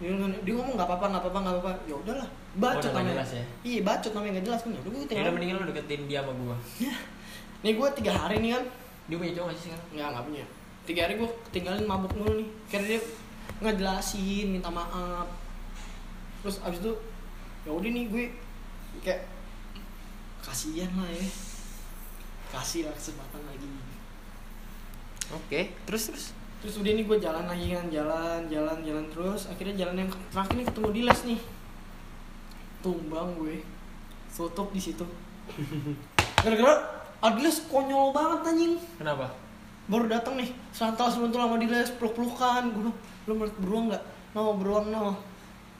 Dia, ngomong- dia ngomong nggak apa-apa nggak apa-apa nggak apa-apa. Ya udahlah bacot Oh, namanya. jelas ya? iya bacot namanya nggak jelas kan? Ya udah gue tinggal udah mendingan lu deketin dia sama gua. Nih gue tiga hari nih kan. Dia punya cowok gak sih sekarang? Nggak nggak punya. Tiga hari gue tinggalin mabuk mulu nih. Karena dia nggak jelasin minta maaf. Terus abis itu ya udah nih gue kayak kasihan lah ya. Kasih lah kesempatan lagi oke terus terus? Terus udah nih gue jalan lagi kan jalan jalan jalan terus. Akhirnya jalan yang terakhir nih ketemu Dilas nih. Tumbang gue. Tutup di situ. [LAUGHS] Gara-gara Adilas konyol banget anjing. Kenapa? Baru datang nih santal sebentar sama Dilas peluk-pelukan. Gue lu mau beruang nggak? No beruang no.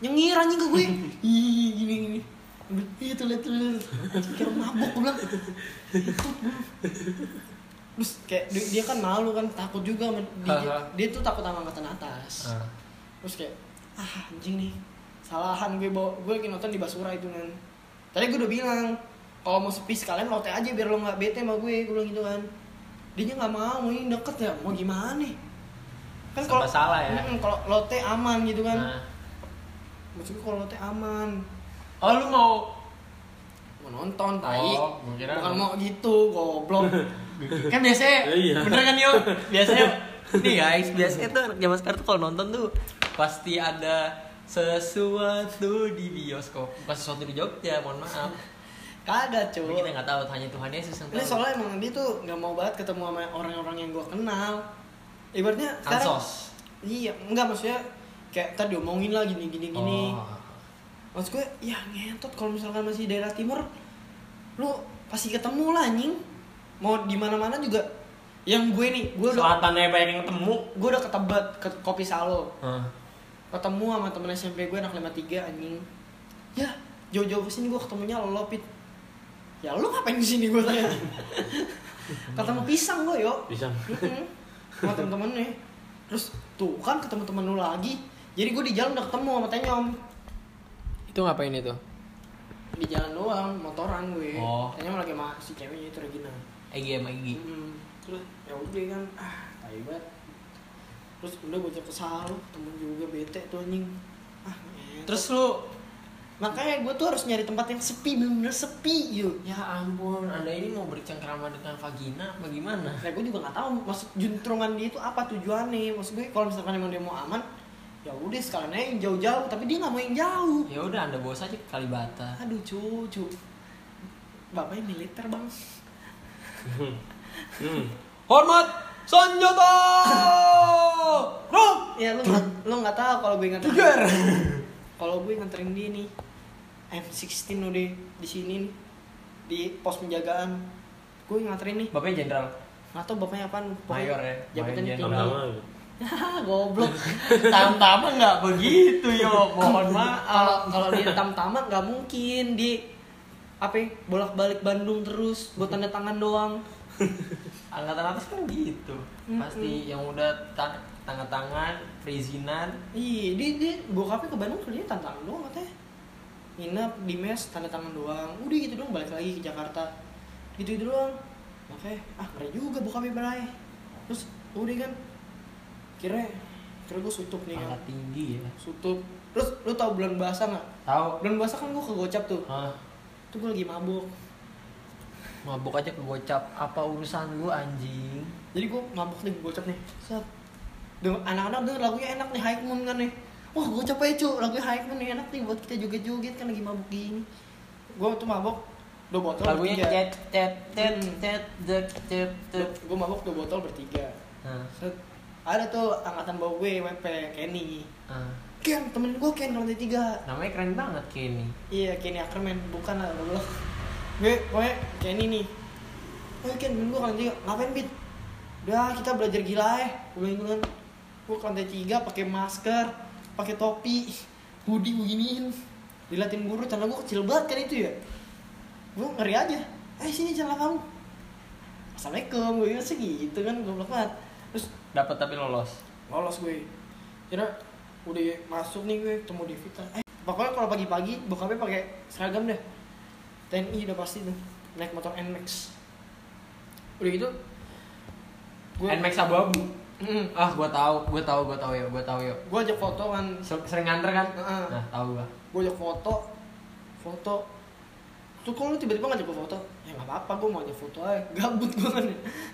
Nyengir anjing ke gue. [LAUGHS] Ih gini gini. Ih, tuh liat tuh Anjing, kira mabuk gue bilang. Ikut [LAUGHS] gue terus kayak dia, dia kan malu kan takut juga sama dia, dia tuh takut sama angkatan atas. Ah. terus kayak ah anjing nih salahan gue bawa gue lagi nonton di Basura itu kan tadi gue udah bilang kalau mau sepi sekalian lote aja biar lo nggak bete sama gue gue bilang gitu kan. Dia nggak mau ini deket ya mau gimana nih? Kan kalau salah ya. Mm, kalau lote aman gitu kan. Nah. maksudnya kalau lote aman. Oh lu mau mau nonton tai. Oh, bukan mau- mau gitu goblok [LAUGHS] kan biasanya Iya. bener kan yuk biasanya nih guys biasanya tuh anak zaman sekarang tuh kalau nonton tuh pasti ada sesuatu di bioskop bukan sesuatu di Jogja mohon maaf kagak tapi cuy kita nggak tahu hanya Tuhan Yesus yang Ini tahu soalnya emang dia tuh nggak mau banget ketemu sama orang-orang yang gue kenal. Ibaratnya sekarang ansos iya, enggak maksudnya kayak tadi diomongin lah gini gini gini. Oh. Maksud gue ya ngentot kalau misalkan masih daerah timur lu pasti ketemu lah anjing. Mau di mana-mana juga yang gue nih, gue udah selatannya banyak yang ketemu gue udah ketebet ke kopi salo. Hah. Ketemu sama temen SMP gue anak 53 anjing. Ya, jauh-jauh ke sini gue ketemunya lo pit. Ya lu ngapain ke sini gue tanya. [LAUGHS] ketemu pisang gue yuk. Pisang. Mm-mm. sama temen-temennya terus tuh kan ketemu temen lu lagi jadi gue di jalan udah ketemu sama Tenyom itu ngapain itu di jalan doang motoran gue Oh. Tenyom lagi sama si ceweknya itu Regina Egi sama Egi Mm-mm. terus ya udah kan ah tai banget terus udah gue cek ke Salu ketemu juga bete tuh anjing ah ngentot. terus lu makanya gue tuh harus nyari tempat yang sepi bener-bener sepi yuk Ya ampun, anda ini mau bercengkrama dengan vagina apa gimana? nah gue juga nggak tahu maksud juntrungan dia itu apa tujuannya maksud gue kalau misalkan emang dia mau aman ya udah sekalian aja yang jauh-jauh tapi dia nggak mau yang jauh Ya udah anda bawa saja ke Kalibata. aduh cucu bapaknya militer bang Hmm. Hormat Sanjata! Rok! ya lu nggak lu nggak tahu kalau gue nganterin Tiger! kalau gue nganterin dia nih. M16 udah di sini nih. Di pos penjagaan. Gue nganterin nih. Bapaknya jenderal. nggak tahu bapaknya apaan. Mayor ya, jabatannya mayor tinggi. [LAUGHS] goblok. Tam-tama nggak begitu yo, mohon maaf. kalau kalau di tam-tama nggak mungkin di apa ya, bolak-balik Bandung terus buat tanda tangan doang. [LAUGHS] Angkatan atas kan gitu. Pasti yang udah ta- tanda tangan, perizinan, iya dia dia bokapnya ke Bandung kerjanya tanda tangan doang katanya. Nginep di mes tanda tangan doang. Udah gitu doang balik lagi ke Jakarta. Gitu gitu doang. Makanya ah keren juga bokapnya berai terus udah kan kira kira gue sutup nih kan. Angkat tinggi ya. sutup. Terus lu tau bulan puasa nggak? Tahu? bulan puasa kan gue ke gocap tuh. Hah? Tuh gue lagi mabuk Mabuk aja ke gocap. Apa urusan lu anjing? jadi gue mabuk nih gocap nih. Set. Dengan anak-anak denger lagunya enak nih High Moon kan nih. Wah gocap aja cu. Lagunya High Moon nih enak nih buat kita joget-joget kan lagi mabuk gini. Gue tuh mabuk dua botol Lagunya bertiga. cet cet cet Hmm. cet cet cet. gue mabuk dua botol bertiga. Nah, set. Ada tuh angkatan bawah gue WP Kenny. Ah. Ken temen gue Ken lantai tiga namanya keren banget Kenny. Iya, Kenny Ackerman, bukan lah goblok. Gue pokoknya Kenny nih. Oh, Ken, temen gue kan tiga, ngapain bit? Udah kita belajar gila ya, gue bilang gitu kan. Gue ke lantai tiga pakai masker, pakai topi, hoodie beginiin. Dilatin guru, celana gue kecil banget kan itu ya. Gue ngeri aja. Eh sini celana kamu. Assalamualaikum, gue sih gitu kan, goblok banget. Terus Dapat tapi lolos. lolos gue kira udah masuk nih gue ketemu Devita eh pokoknya kalau pagi-pagi bokapnya pakai seragam deh. TNI udah pasti tuh naik motor Nmax udah gitu Nmax abu-abu. Mm, Ah, gua tahu, gua tahu, gua tahu ya, gua tahu ya. gue ajak foto kan Ser- Sering nganter kan? Heeh. Nah, tahu gua. gue ajak foto foto. Tuh kalau lu tiba-tiba ngajak gue foto? Ya nggak apa-apa gue mau ajak foto aja. Gabut gue kan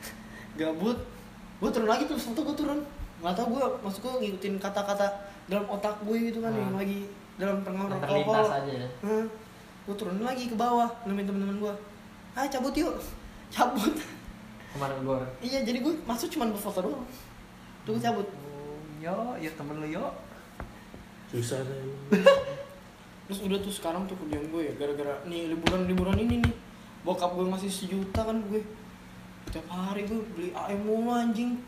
[LAUGHS] gabut. Gue turun lagi tuh foto gue turun. Nggak tau gue maksud gue ngikutin kata-kata dalam otak gue gitu kan Ah. yang lagi dalam pengaruh alkohol aja ya. Hmm. gue turun lagi ke bawah nemenin temen-temen gue ayo cabut yuk [LAUGHS] cabut Kemarin gua. iya jadi gue masuk cuma berfoto doang tuh gue cabut Oh, yo, ya temen lu yo. Susah deh. [LAUGHS] terus udah tuh sekarang tuh kerjaan gue ya gara-gara nih liburan liburan ini nih bokap gue masih sejuta kan gue tiap hari gue beli AM mulu anjing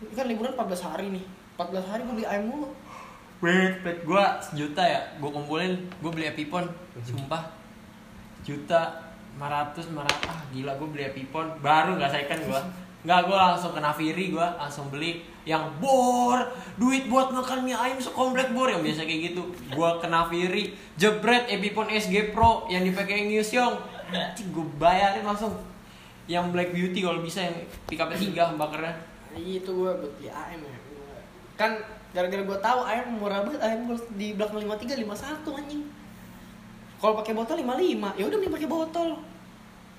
Ini kan liburan 14 hari nih 14 hari gue beli AM mulu. Wait, wait, gua sejuta ya, gua kumpulin, gua beli Epipon, sumpah, juta, 500, 500, ah gila gua beli Epipon, baru nggak second gua, nggak gua langsung ke Naviri gua langsung beli. Yang bor, duit buat makan mie ayam sekomplek bor yang biasa kayak gitu, gua ke Naviri, jebret Epipon SG Pro yang dipakai Yusyong, anjing gua bayarin langsung, yang Black Beauty kalau bisa yang pickupnya tiga bakarnya, itu gue buat beli AM ya kan gara-gara gue tahu AM murah banget AM gue di belakang 53 51 anjing. Kalau pakai botol 55 ya udah nih pakai botol.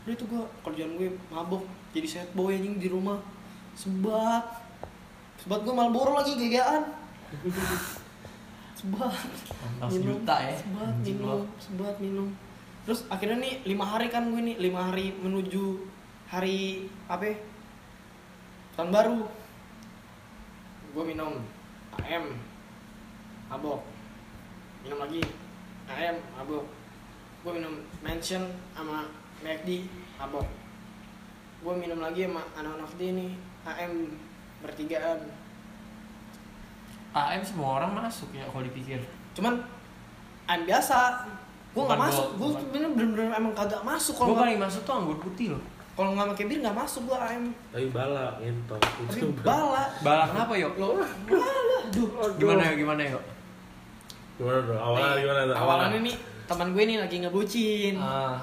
Udah itu gue kerjaan gue mabuk jadi set boy anjing di rumah. Sebat. Sebat gue Marlboro lagi gegaan [LAUGHS] sebat. Mantap, sejuta ya. sebat minum. sebat minum. Terus akhirnya nih lima hari kan gue nih lima hari menuju hari apa ya? tahun baru gue minum AM mabok minum lagi AM mabok gue minum mention sama McD mabok gue minum lagi sama anak-anak dia nih AM bertigaan. AM semua orang masuk ya kalau dipikir. cuman AM biasa. Gue nggak masuk. gue bener-bener emang kagak masuk Gue kalau nggak paling masuk tuh anggur putih loh. Kalau nggak pakai bir nggak masuk gue AM Tapi bala ngentot. tapi Itu bala Balak kenapa yuk? lo bala duh Gimana yuk? Gimana yuk? Gimana bro? Awalnya Nih, gimana? tuh? Awalannya nih teman gue nih lagi ngebucin. Ah,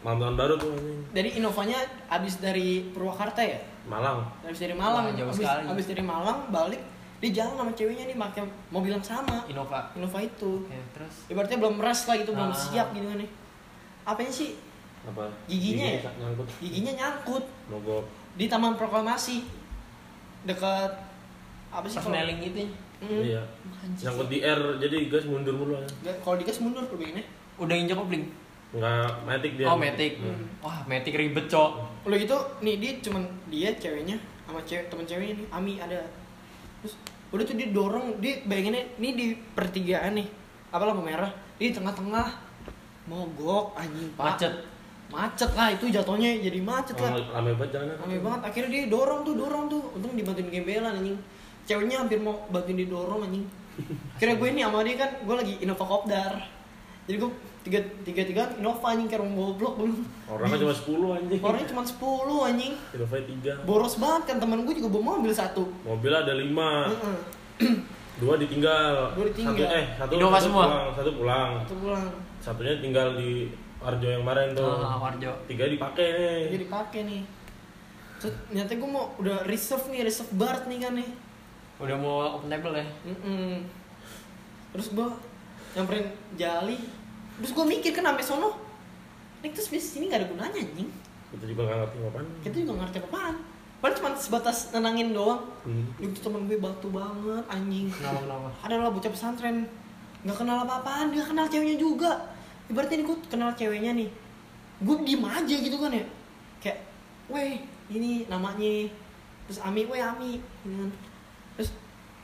Malam tahun baru tuh. Dari Innovanya abis dari Purwakarta ya? Malang. Abis dari Malang, Wah, jauh abis, sekali. abis dari Malang balik dia jalan sama ceweknya nih pakai mobil yang sama Innova Innova itu ya, terus ibaratnya belum meres lah gitu belum Ah. siap gitu kan nih apanya sih apa? Giginya ya? Gigi nyangkut. Giginya nyangkut. Mogok. Di taman proklamasi. Dekat apa sih pas neling gitu Mm. iya. Nyangkut di R jadi gas mundur mulu Nggak, kalau digas mundur perbingannya udah injak kopling nggak matic dia. Oh metik Hmm. wah metik ribet cok. Udah gitu nih dia cuman dia ceweknya sama cewek teman ceweknya nih Ami ada. Terus udah tuh dia dorong dia bayanginnya nih di pertigaan nih. Apa lampu merah. Dia di tengah-tengah. Mogok anjing pak. Macet macet lah itu jatuhnya jadi macet lah. Oh, rame banget jalanan rame banget akhirnya dia dorong tuh dorong tuh. Untung dibantuin gembelan anjing. Ceweknya hampir mau bantuin didorong anjing. Kira gue ini sama dia kan gue lagi Innova Kopdar. Jadi gue tiga tiga tiga Innova anjing kayak orang goblok belum. Orangnya cuma 10 anjing. Orangnya cuma 10 anjing. Innova 3 boros banget kan temen gue juga bawa mobil satu. Mobil ada 5 Heeh. dua ditinggal. Dua ditinggal. satu, eh satu, Innova satu semua? pulang satu pulang. Satu pulang. Satunya tinggal di Arjo yang kemarin tuh. Ah, Warjo. Tiga dipakai nih. Jadi pakai nih. Terus ternyata gue mau udah reserve nih reserve Bart nih kan nih. Udah mau open table ya? Mm-mm. terus gue nyamperin jali. Terus gue mikir kan sampai sono ini terus bis ini gak ada gunanya anjing. Kita juga nggak ngerti ngapain. Kita juga nggak ngerti apaan. Padahal cuma sebatas nenangin doang. Hmm. itu temen gue batu banget anjing. Kenapa kenapa? Adalah bocah pesantren. Nggak kenal apa-apaan dia kenal ceweknya juga ibaratnya nih gue kenal ceweknya nih. Gue diem aja gitu kan ya. Kayak weh ini namanya terus Ami weh Ami. Gitu kan. terus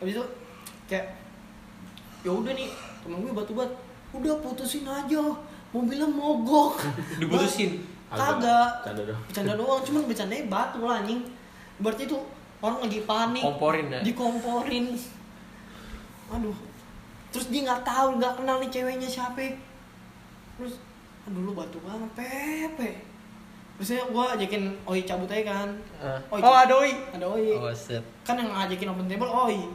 habis itu kayak ya udah nih temen gue batu bat. Udah putusin aja. Mobilnya mogok. [LAUGHS] Diputusin? Kagak. bercanda doang. Cuman bercandanya batu lah anjing. Berarti itu orang lagi panik. Komporin ya? Dikomporin. Aduh. Terus dia nggak tahu nggak kenal nih ceweknya siapa terus aduh lu batu banget pepe. Terusnya gua ajakin Oi cabut aja kan. Ah. Oi, oh ada oi? Ada Oi. Oh set. Kan yang ngajakin open table Oi.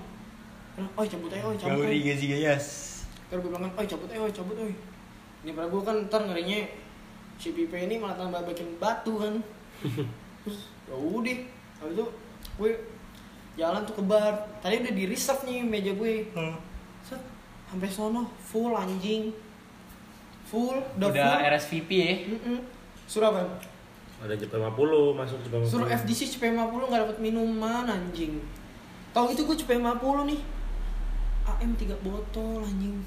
Oi cabut aja Oi cabut gauri Oi gazi gayas terus gue bilang kan Oi cabut aja Oi cabut Oi. Ini pada gua kan ntar ngerinya si Pipe ini malah tambah bikin batu kan. [LAUGHS] Terus ya udah. Habis itu gue jalan tuh ke bar. Tadi udah di reserve nih meja gue set sampai sono full anjing full udah, udah full. RSVP ya? Mm-mm. suruh apa? Ada JP 50 masuk JP 50 suruh FDC CP50 nggak dapat minuman anjing. Tau gitu gue CP50 nih. AM 3 botol anjing.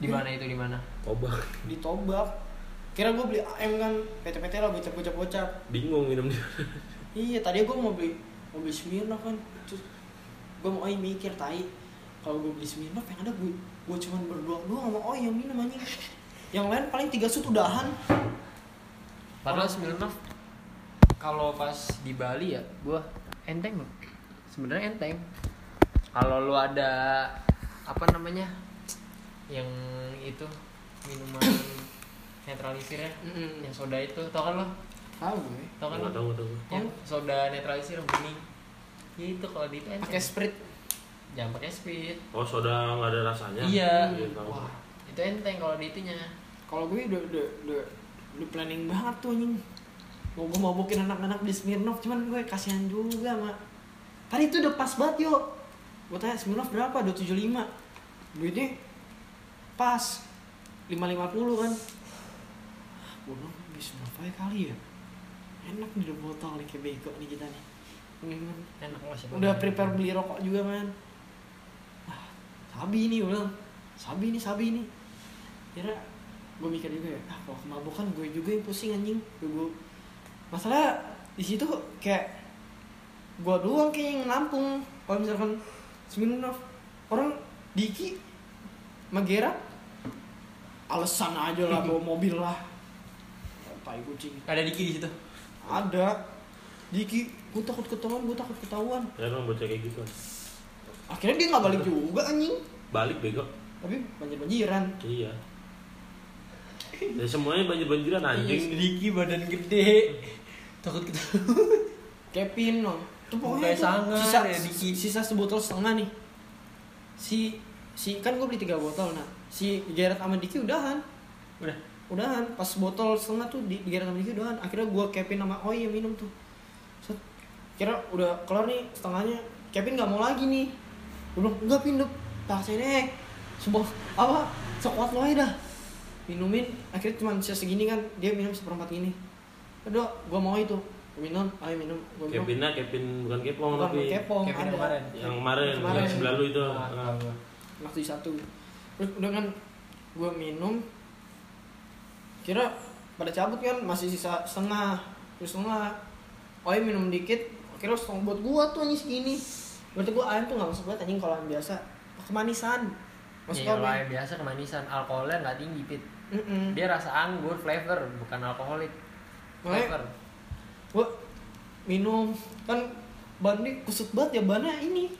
Di mana itu di mana? Tobak. Di Tobak. Kira gue beli AM kan PT-PT lah bocap bocap bocap bingung minum dia. Iya tadi gue mau beli mau beli Smirnoff kan. Terus gue mau Oi mikir tai kalau gue beli Smirnoff yang ada gue gue cuman berdua doang sama Oi yang minum anjing yang lain paling tiga sut udahan. Padahal Smirnoff kalau pas di Bali ya gua enteng loh. Sebenarnya enteng. Kalau lu ada apa namanya yang itu minuman netralisir ya Mm-mm. yang soda itu tau kan lo tahu gue. Tau kan lo tahu tahu yang soda netralisir yang bening. Ya itu kalau di itu enteng. Pakai Sprite jangan pakai speed oh soda nggak ada rasanya? Iya. Iya, tahu. wah itu enteng kalau di itunya kalau gue udah udah udah udah planning banget tuh anjing. Mau gue mabukin anak-anak di Smirnoff cuman gue kasihan juga mak tadi itu udah pas banget yo. Gue tanya Smirnoff berapa? 275 duitnya pas. 550 kan. Gue bilang beli Smirnoff aja kali ya? Enak nih udah botol nih kayak bego nih kita nih. Ini kan enak lah sih udah prepare beli rokok juga man. Ah, sabi nih gue bilang. Sabi nih sabi nih. Kira gue mikir juga ya ah kalau kemabukan gue juga yang pusing anjing. Gue, gue masalah di situ kayak gue doang kayak yang nampung. Kalau misalkan Smirnoff orang Diki Magera alasan aja lah bawa [LAUGHS] mobil lah. Tai kucing. Ada Diki di situ? Ada. Diki gue takut ketahuan gue takut ketahuan. Ya emang bocah kayak gitu akhirnya dia nggak balik juga anjing. Balik bego. Tapi banjir banjiran iya [LAUGHS] ya semuanya banjir banjiran anjing. Diki badan gede. Takut ketahuan [LAUGHS] Kevin no. Tuh pokoknya itu sangar sisa, ya, Diki. sisa sebotol setengah nih. Si si kan gue beli tiga botol nah. Si Gerard sama Diki udahan. Udah. Udahan. Pas botol setengah tuh di, di Gerard sama Diki udahan. Akhirnya gue Kevin sama Oi yang minum tuh. Set. kira udah kelar nih setengahnya. Kevin nggak mau lagi nih. Gue bilang enggak pindah paksain nek semua apa? Sekuat lo aja dah minumin akhirnya cuma sisa segini kan. Dia minum seperempat ini udah gue mau itu. Minum ayo minum. Gue minum. Kepinnya Kevin bukan Kepong bukan tapi kepong Kevin ada. kemarin. yang kemarin, Kemarin. yang sebelah lu itu. Ah, Ah. tahu gua. waktu satu. Terus udah kan gue minum. Kira pada cabut kan masih sisa setengah terus setengah. Oh minum dikit. Akhirnya setengah buat gua tuh anjing segini. Berarti gua ayam tuh gak masuk banget anjing kalau ayam biasa. Kemanisan. Masuk Iya, apa kalau yang biasa kemanisan, alkoholnya nggak tinggi pit. Mm-mm. Dia rasa anggur, flavor, bukan alkoholik. Flavor. gua minum kan bannya kusut banget ya bannya ini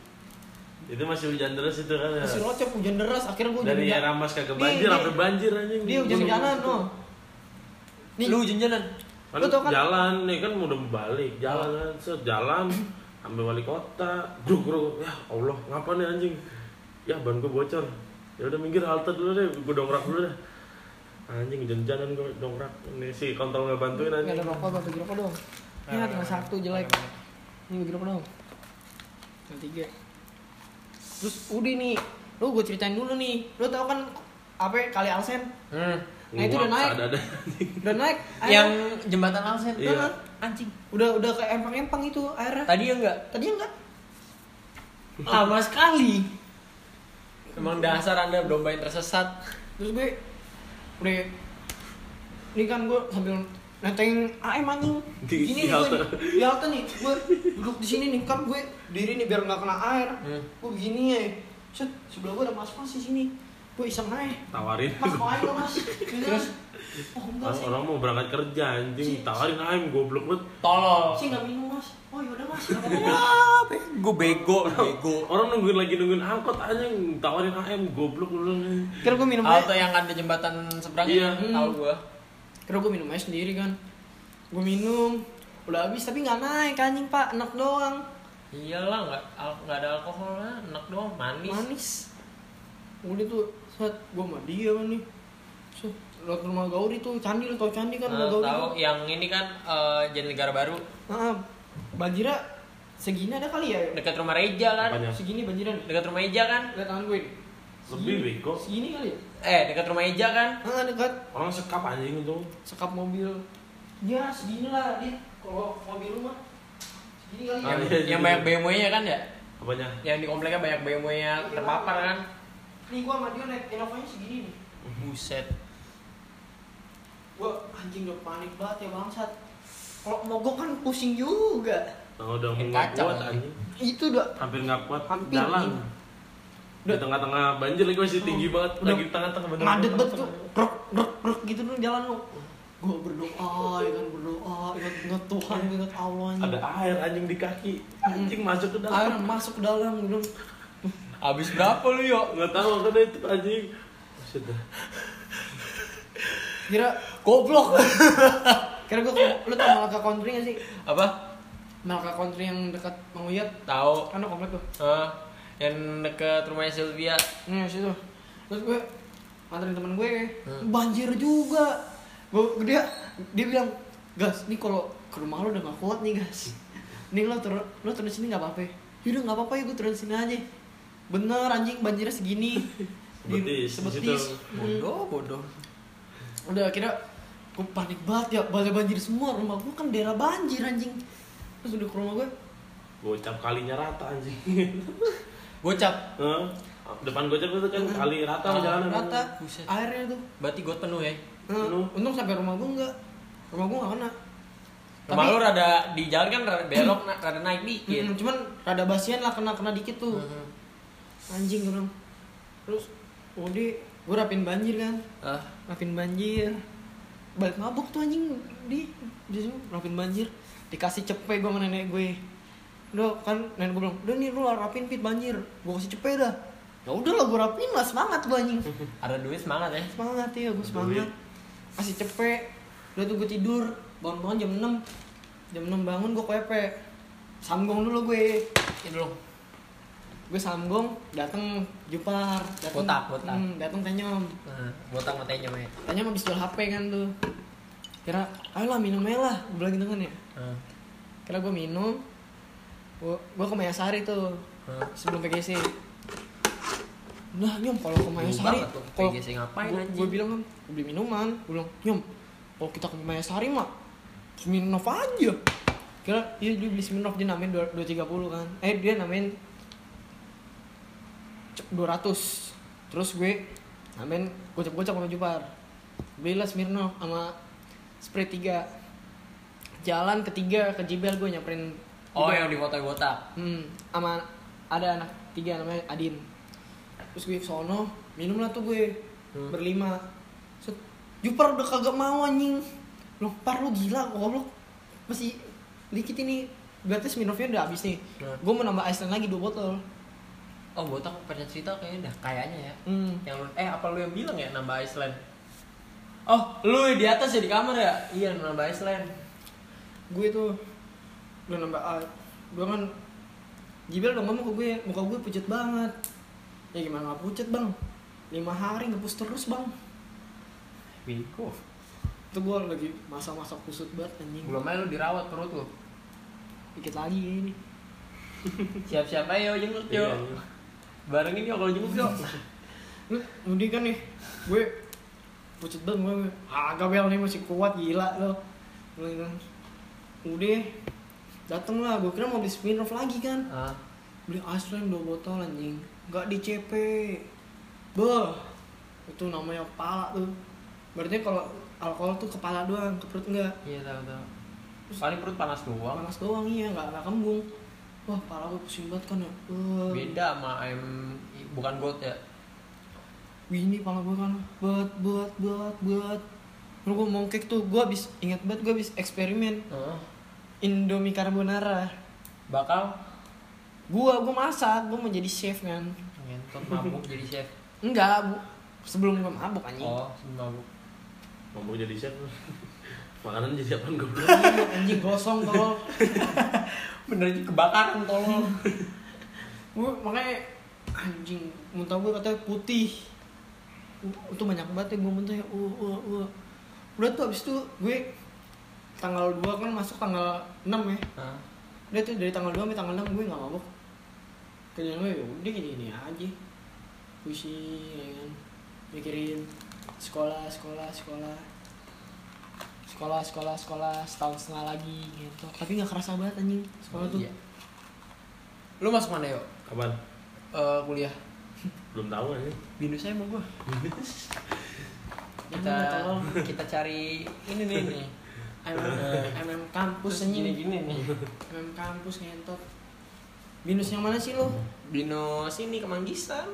Itu masih hujan deras itu kan ya. masih rocok hujan deras akhirnya gua Dari hujan Ramas kagak Nih, banjir sampai banjir anjing. dia hujan hujanan no nih Lu hujan-hujanan. Kan Lu tau kan- jalan nih kan udah balik, jalan kan, set jalan sampai wali kota. Gruk gruk. Ya Allah, ngapa nih anjing? Ya ban gue bocor. Ya udah minggir halte dulu deh, gue dongkrak dulu deh. Anjing hujan-hujanan gue dongkrak. Ini si kontrol nggak bantuin nggak anjing. ada rokok bagi rokok dong ya tinggal satu jelek ini bagi rokok dong yang tiga terus udah nih lu gue ceritain dulu nih lu tau kan apa ya, kali Alsen Hmm. Nah, itu udah naik. Ada ada. udah naik air. Yang jembatan Alsen. Iya. Udah, Anjing. udah udah kayak empang-empang itu airnya Tadi ya enggak? tadi enggak Lama sekali. Emang dasar anda domba yang tersesat. terus gue udah ini kan gue sambil nenteng AM anjing. Di- gini di nih gue di halte nih gue duduk di sini nih kan gue diri nih biar nggak kena air. Hmm. gue begini ya set sebelah gue ada mas mas di sini. Gue iseng aja. Tawarin. mas mau air lo mas [LAUGHS] terus oh enggak Orang, sih. orang mau berangkat kerja anjing, tawarin aim goblok banget. Tolol. sih nggak minum mas. Oh yaudah mas. Wah, bego bego, bego. Orang nungguin lagi nungguin angkot anjing, tawarin AM goblok lu nih. kira gue minum aja. yang ada jembatan seberang Iya. itu, tahu gua. kira gue minum aja sendiri kan. Gue minum. Udah habis tapi nggak naik anjing pak. Enak doang. Iyalah, nggak al- nggak ada alkohol lah, enak doang, manis. manis. Udah tuh saat gue sama dia kan nih lewat rumah Gauri tuh candi lo tau candi kan rumah Nah, Gauri tahu yang ini kan eh, jadi negara baru Nah, banjirnya segini ada kali ya dekat rumah Reja kan? Apanya? segini banjiran Dekat rumah Eja kan? lihat tangan gue. Lebih bego. segini kali ya Eh, dekat rumah Eja kan? ah dekat Orang sekap anjing itu. sekap mobil ya segini lah dia kalau mobil lu mah segini kali Ah, ya iya. yang banyak BMW-nya kan ya? Apanya? Yang di kompleknya banyak BMW-nya terpapar kan? nih gua sama dia naik Innova-nya segini nih Buset. Gua anjing udah panik banget ya bangsat kalau mogok kan pusing juga Nah, udah mau Eh, nggak kuat anjing. itu udah Hampir nggak kuat Hampir, jalan. Di tengah-tengah banjir lagi masih tinggi banget, Udah lagi di tengah-tengah bener. ngadet banget tuh rok rok rok gitu tuh jalan lu gua berdoa ya kan berdoa ingat ingat Tuhan ingat Allah anjing. Ada air anjing di kaki. Anjing masuk ke air dalam. masuk ke dalam bilang Habis berapa lu, Yo? Nggak tahu kan itu anjing. Maksud dah. Kira Goblok. [LAUGHS] kira gua ke- lu tau Malaka Country gak sih Apa? Malaka Country yang dekat Mang Uyat Tahu. kan komplek tuh Eh, yang dekat rumahnya Sylvia. Nih situ. Terus gue nganterin temen gue, Hmm. banjir juga. Gue dia dia bilang, gas, nih kalau ke rumah lo udah gak kuat nih gas. Nih lo turun lo turun sini nggak apa-apa. Yaudah nggak apa-apa ya gue turun sini aja. Bener anjing banjirnya segini. [LAUGHS] Sebetis, di sebetis. Hmm. Bodoh, bodoh. Udah kira gue panik banget ya, balai banjir semua rumah gue kan daerah banjir anjing. Terus udah ke rumah gue, Gocap kalinya rata anjing. [LAUGHS] Gocap. Hah? Depan gocap itu kan kali rata Ah, jalan rata, Buset. airnya tuh. Berarti got penuh ya. Nah, Penuh. untung sampai rumah gue enggak. Rumah gue gak kena. Rumah lu rada di jalan kan rada belok, na- [CLEARS THROAT] rada naik dikit. Mm, cuman rada basian lah kena kena dikit tuh. Mhm. Anjing gue bilang. Terus udah gue rapin banjir kan. Ah, Rapin banjir. Balik mabuk tuh anjing di di sini rapin banjir. Dikasih cepe gue sama nenek gue. Udah kan nenek gue bilang, "Udah nih lu rapin pit banjir." Gue kasih cepe dah. Ya udah lah gue rapin lah semangat gue anjing. [LAUGHS] ada duit semangat ya. semangat ya gue semangat kasih cepet udah tuh gue tidur bangun bangun jam 6 jam 6 bangun gue kepe samgong dulu gue Ini dulu. Gue samgong dateng jupar dateng Botak, botak. hmm, dateng tenyom Nah, botak matanya ya. tenyom habis jual hp kan tuh kira ayolah minum aja lah gue bilang gitu kan ya Ah. kira gue minum gua, gua ke Mayasari tuh Hah? sebelum PGC nah nyom kalau ke Mayasari kalau PGC ngapain, gua, anjing? gua bilang kan gua beli minuman gua bilang nyom kalau kita ke Mayasari mah Smirnoff aja kira iya dia beli Smirnoff dia namain dua dua tiga puluh kan eh dia namain dua ratus terus gue namain gocap gocap sama Jupar belilah Smirnoff sama spray tiga jalan ketiga ke Jibel gue nyamperin Oh Jibel. yang di kotak-kotak. Hmm, sama ada anak tiga namanya Adin. Terus gue sono, minum lah tuh gue Hmm. berlima. Set, Jupar udah kagak mau anjing. Loh, par lu gila goblok. Masih dikit ini. Berarti Smirnoffnya udah habis nih. Nah. Gue mau nambah Iceland lagi dua botol. Oh botak pernah cerita kayaknya dah kayaknya ya. Hmm. Yang lu, eh apa lu yang bilang ya nambah Iceland? Oh lu di atas ya di kamar ya? Iya nambah Iceland. Gue tuh udah nambah ah, gue kan Jibel udah ngomong ke gue, muka gue pucet banget. Ya gimana gak pucet bang? Lima hari ngepus terus bang. Bego. Itu gue lagi masa-masa kusut banget anjing. Belum aja lu dirawat perut lu. Dikit lagi ini. [LAUGHS] Siap-siap aja yo jenguk yo. Barengin yo kalau jenguk yo. lu udah kan nih. Gue pucet banget gue agak bel nih masih kuat gila lo. Udah dateng lah. Gue kira mau beli Smirnoff lagi kan. Ah, beli Iceland dua botol anjing. Nggak di CP Beuh. Itu namanya kepala tuh. Berarti kalau alkohol tuh kepala doang ke perut enggak? Iya tahu tahu. Paling perut panas doang. panas doang iya nggak nggak kembung wah kepala gue pusing banget kan ya Beuh. Beda sama ayam bukan goat ya. Gini pala gue kan buat buat buat buat Lalu gue mongkek tuh gue abis ingat banget gue abis eksperimen Heeh. Indomie carbonara Bakal gue gue masak gue mau jadi chef kan ngentot mabuk jadi chef. enggak bu sebelum gue mabuk anjing Oh, mabuk. Ngomong jadi chef. Makanan jadi apaan gue anjing gosong tolol. [LAUGHS] Bener aja kebakaran tolong. gue makanya anjing muntah gue katanya putih. Uh, itu banyak banget ya gue muntah ya uh, uh, uh. udah tuh abis itu gue tanggal 2 kan masuk tanggal 6 ya. Udah tuh dari tanggal 2 sampai tanggal 6 gue gak mabuk. Kerjaan gue ya udah gini gini aja. Pusing ya kan. Mikirin sekolah sekolah sekolah sekolah sekolah sekolah setahun setengah lagi gitu tapi nggak kerasa banget anjing sekolah tuh Iya. Lu masuk mana yo? Kapan? Eh, kuliah. [LAUGHS] Belum tahu aja. Binus saya mau gua. [LAUGHS] kita kita cari ini nih nih. MM, MM [LAUGHS] kampus gini anjing gini nih. MM kampus ngentot binus yang mana sih lo? Binus ini kemanggisan.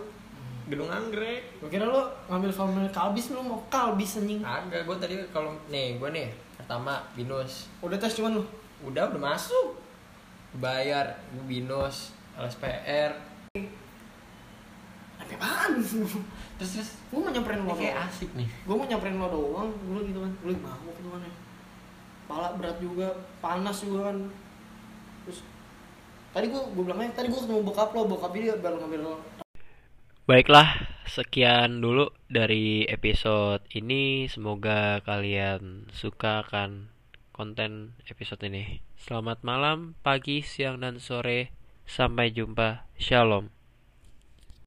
Gedung Anggrek. Gue kira lo ngambil formulir kalbis lo mau kalbis anjing Agak gua tadi kalau nih gua nih pertama Binus. Udah tes cuman lo Udah udah masuk. Bayar gua Binus, LSPR. Apa apaan? Terus terus Gue mau nyamperin lo kayak doang asik nih. Gue mau nyamperin lo doang Gue gitu kan Gue mabuk gitu kan ya Pala berat juga Panas juga kan Terus Tadi gue gue bilang aja Tadi gue ketemu bokap lo Bokap dia baru ngambil lo Baiklah, sekian dulu dari episode ini. Semoga kalian suka akan konten episode ini. Selamat malam, pagi, siang, dan sore. Sampai jumpa. Shalom.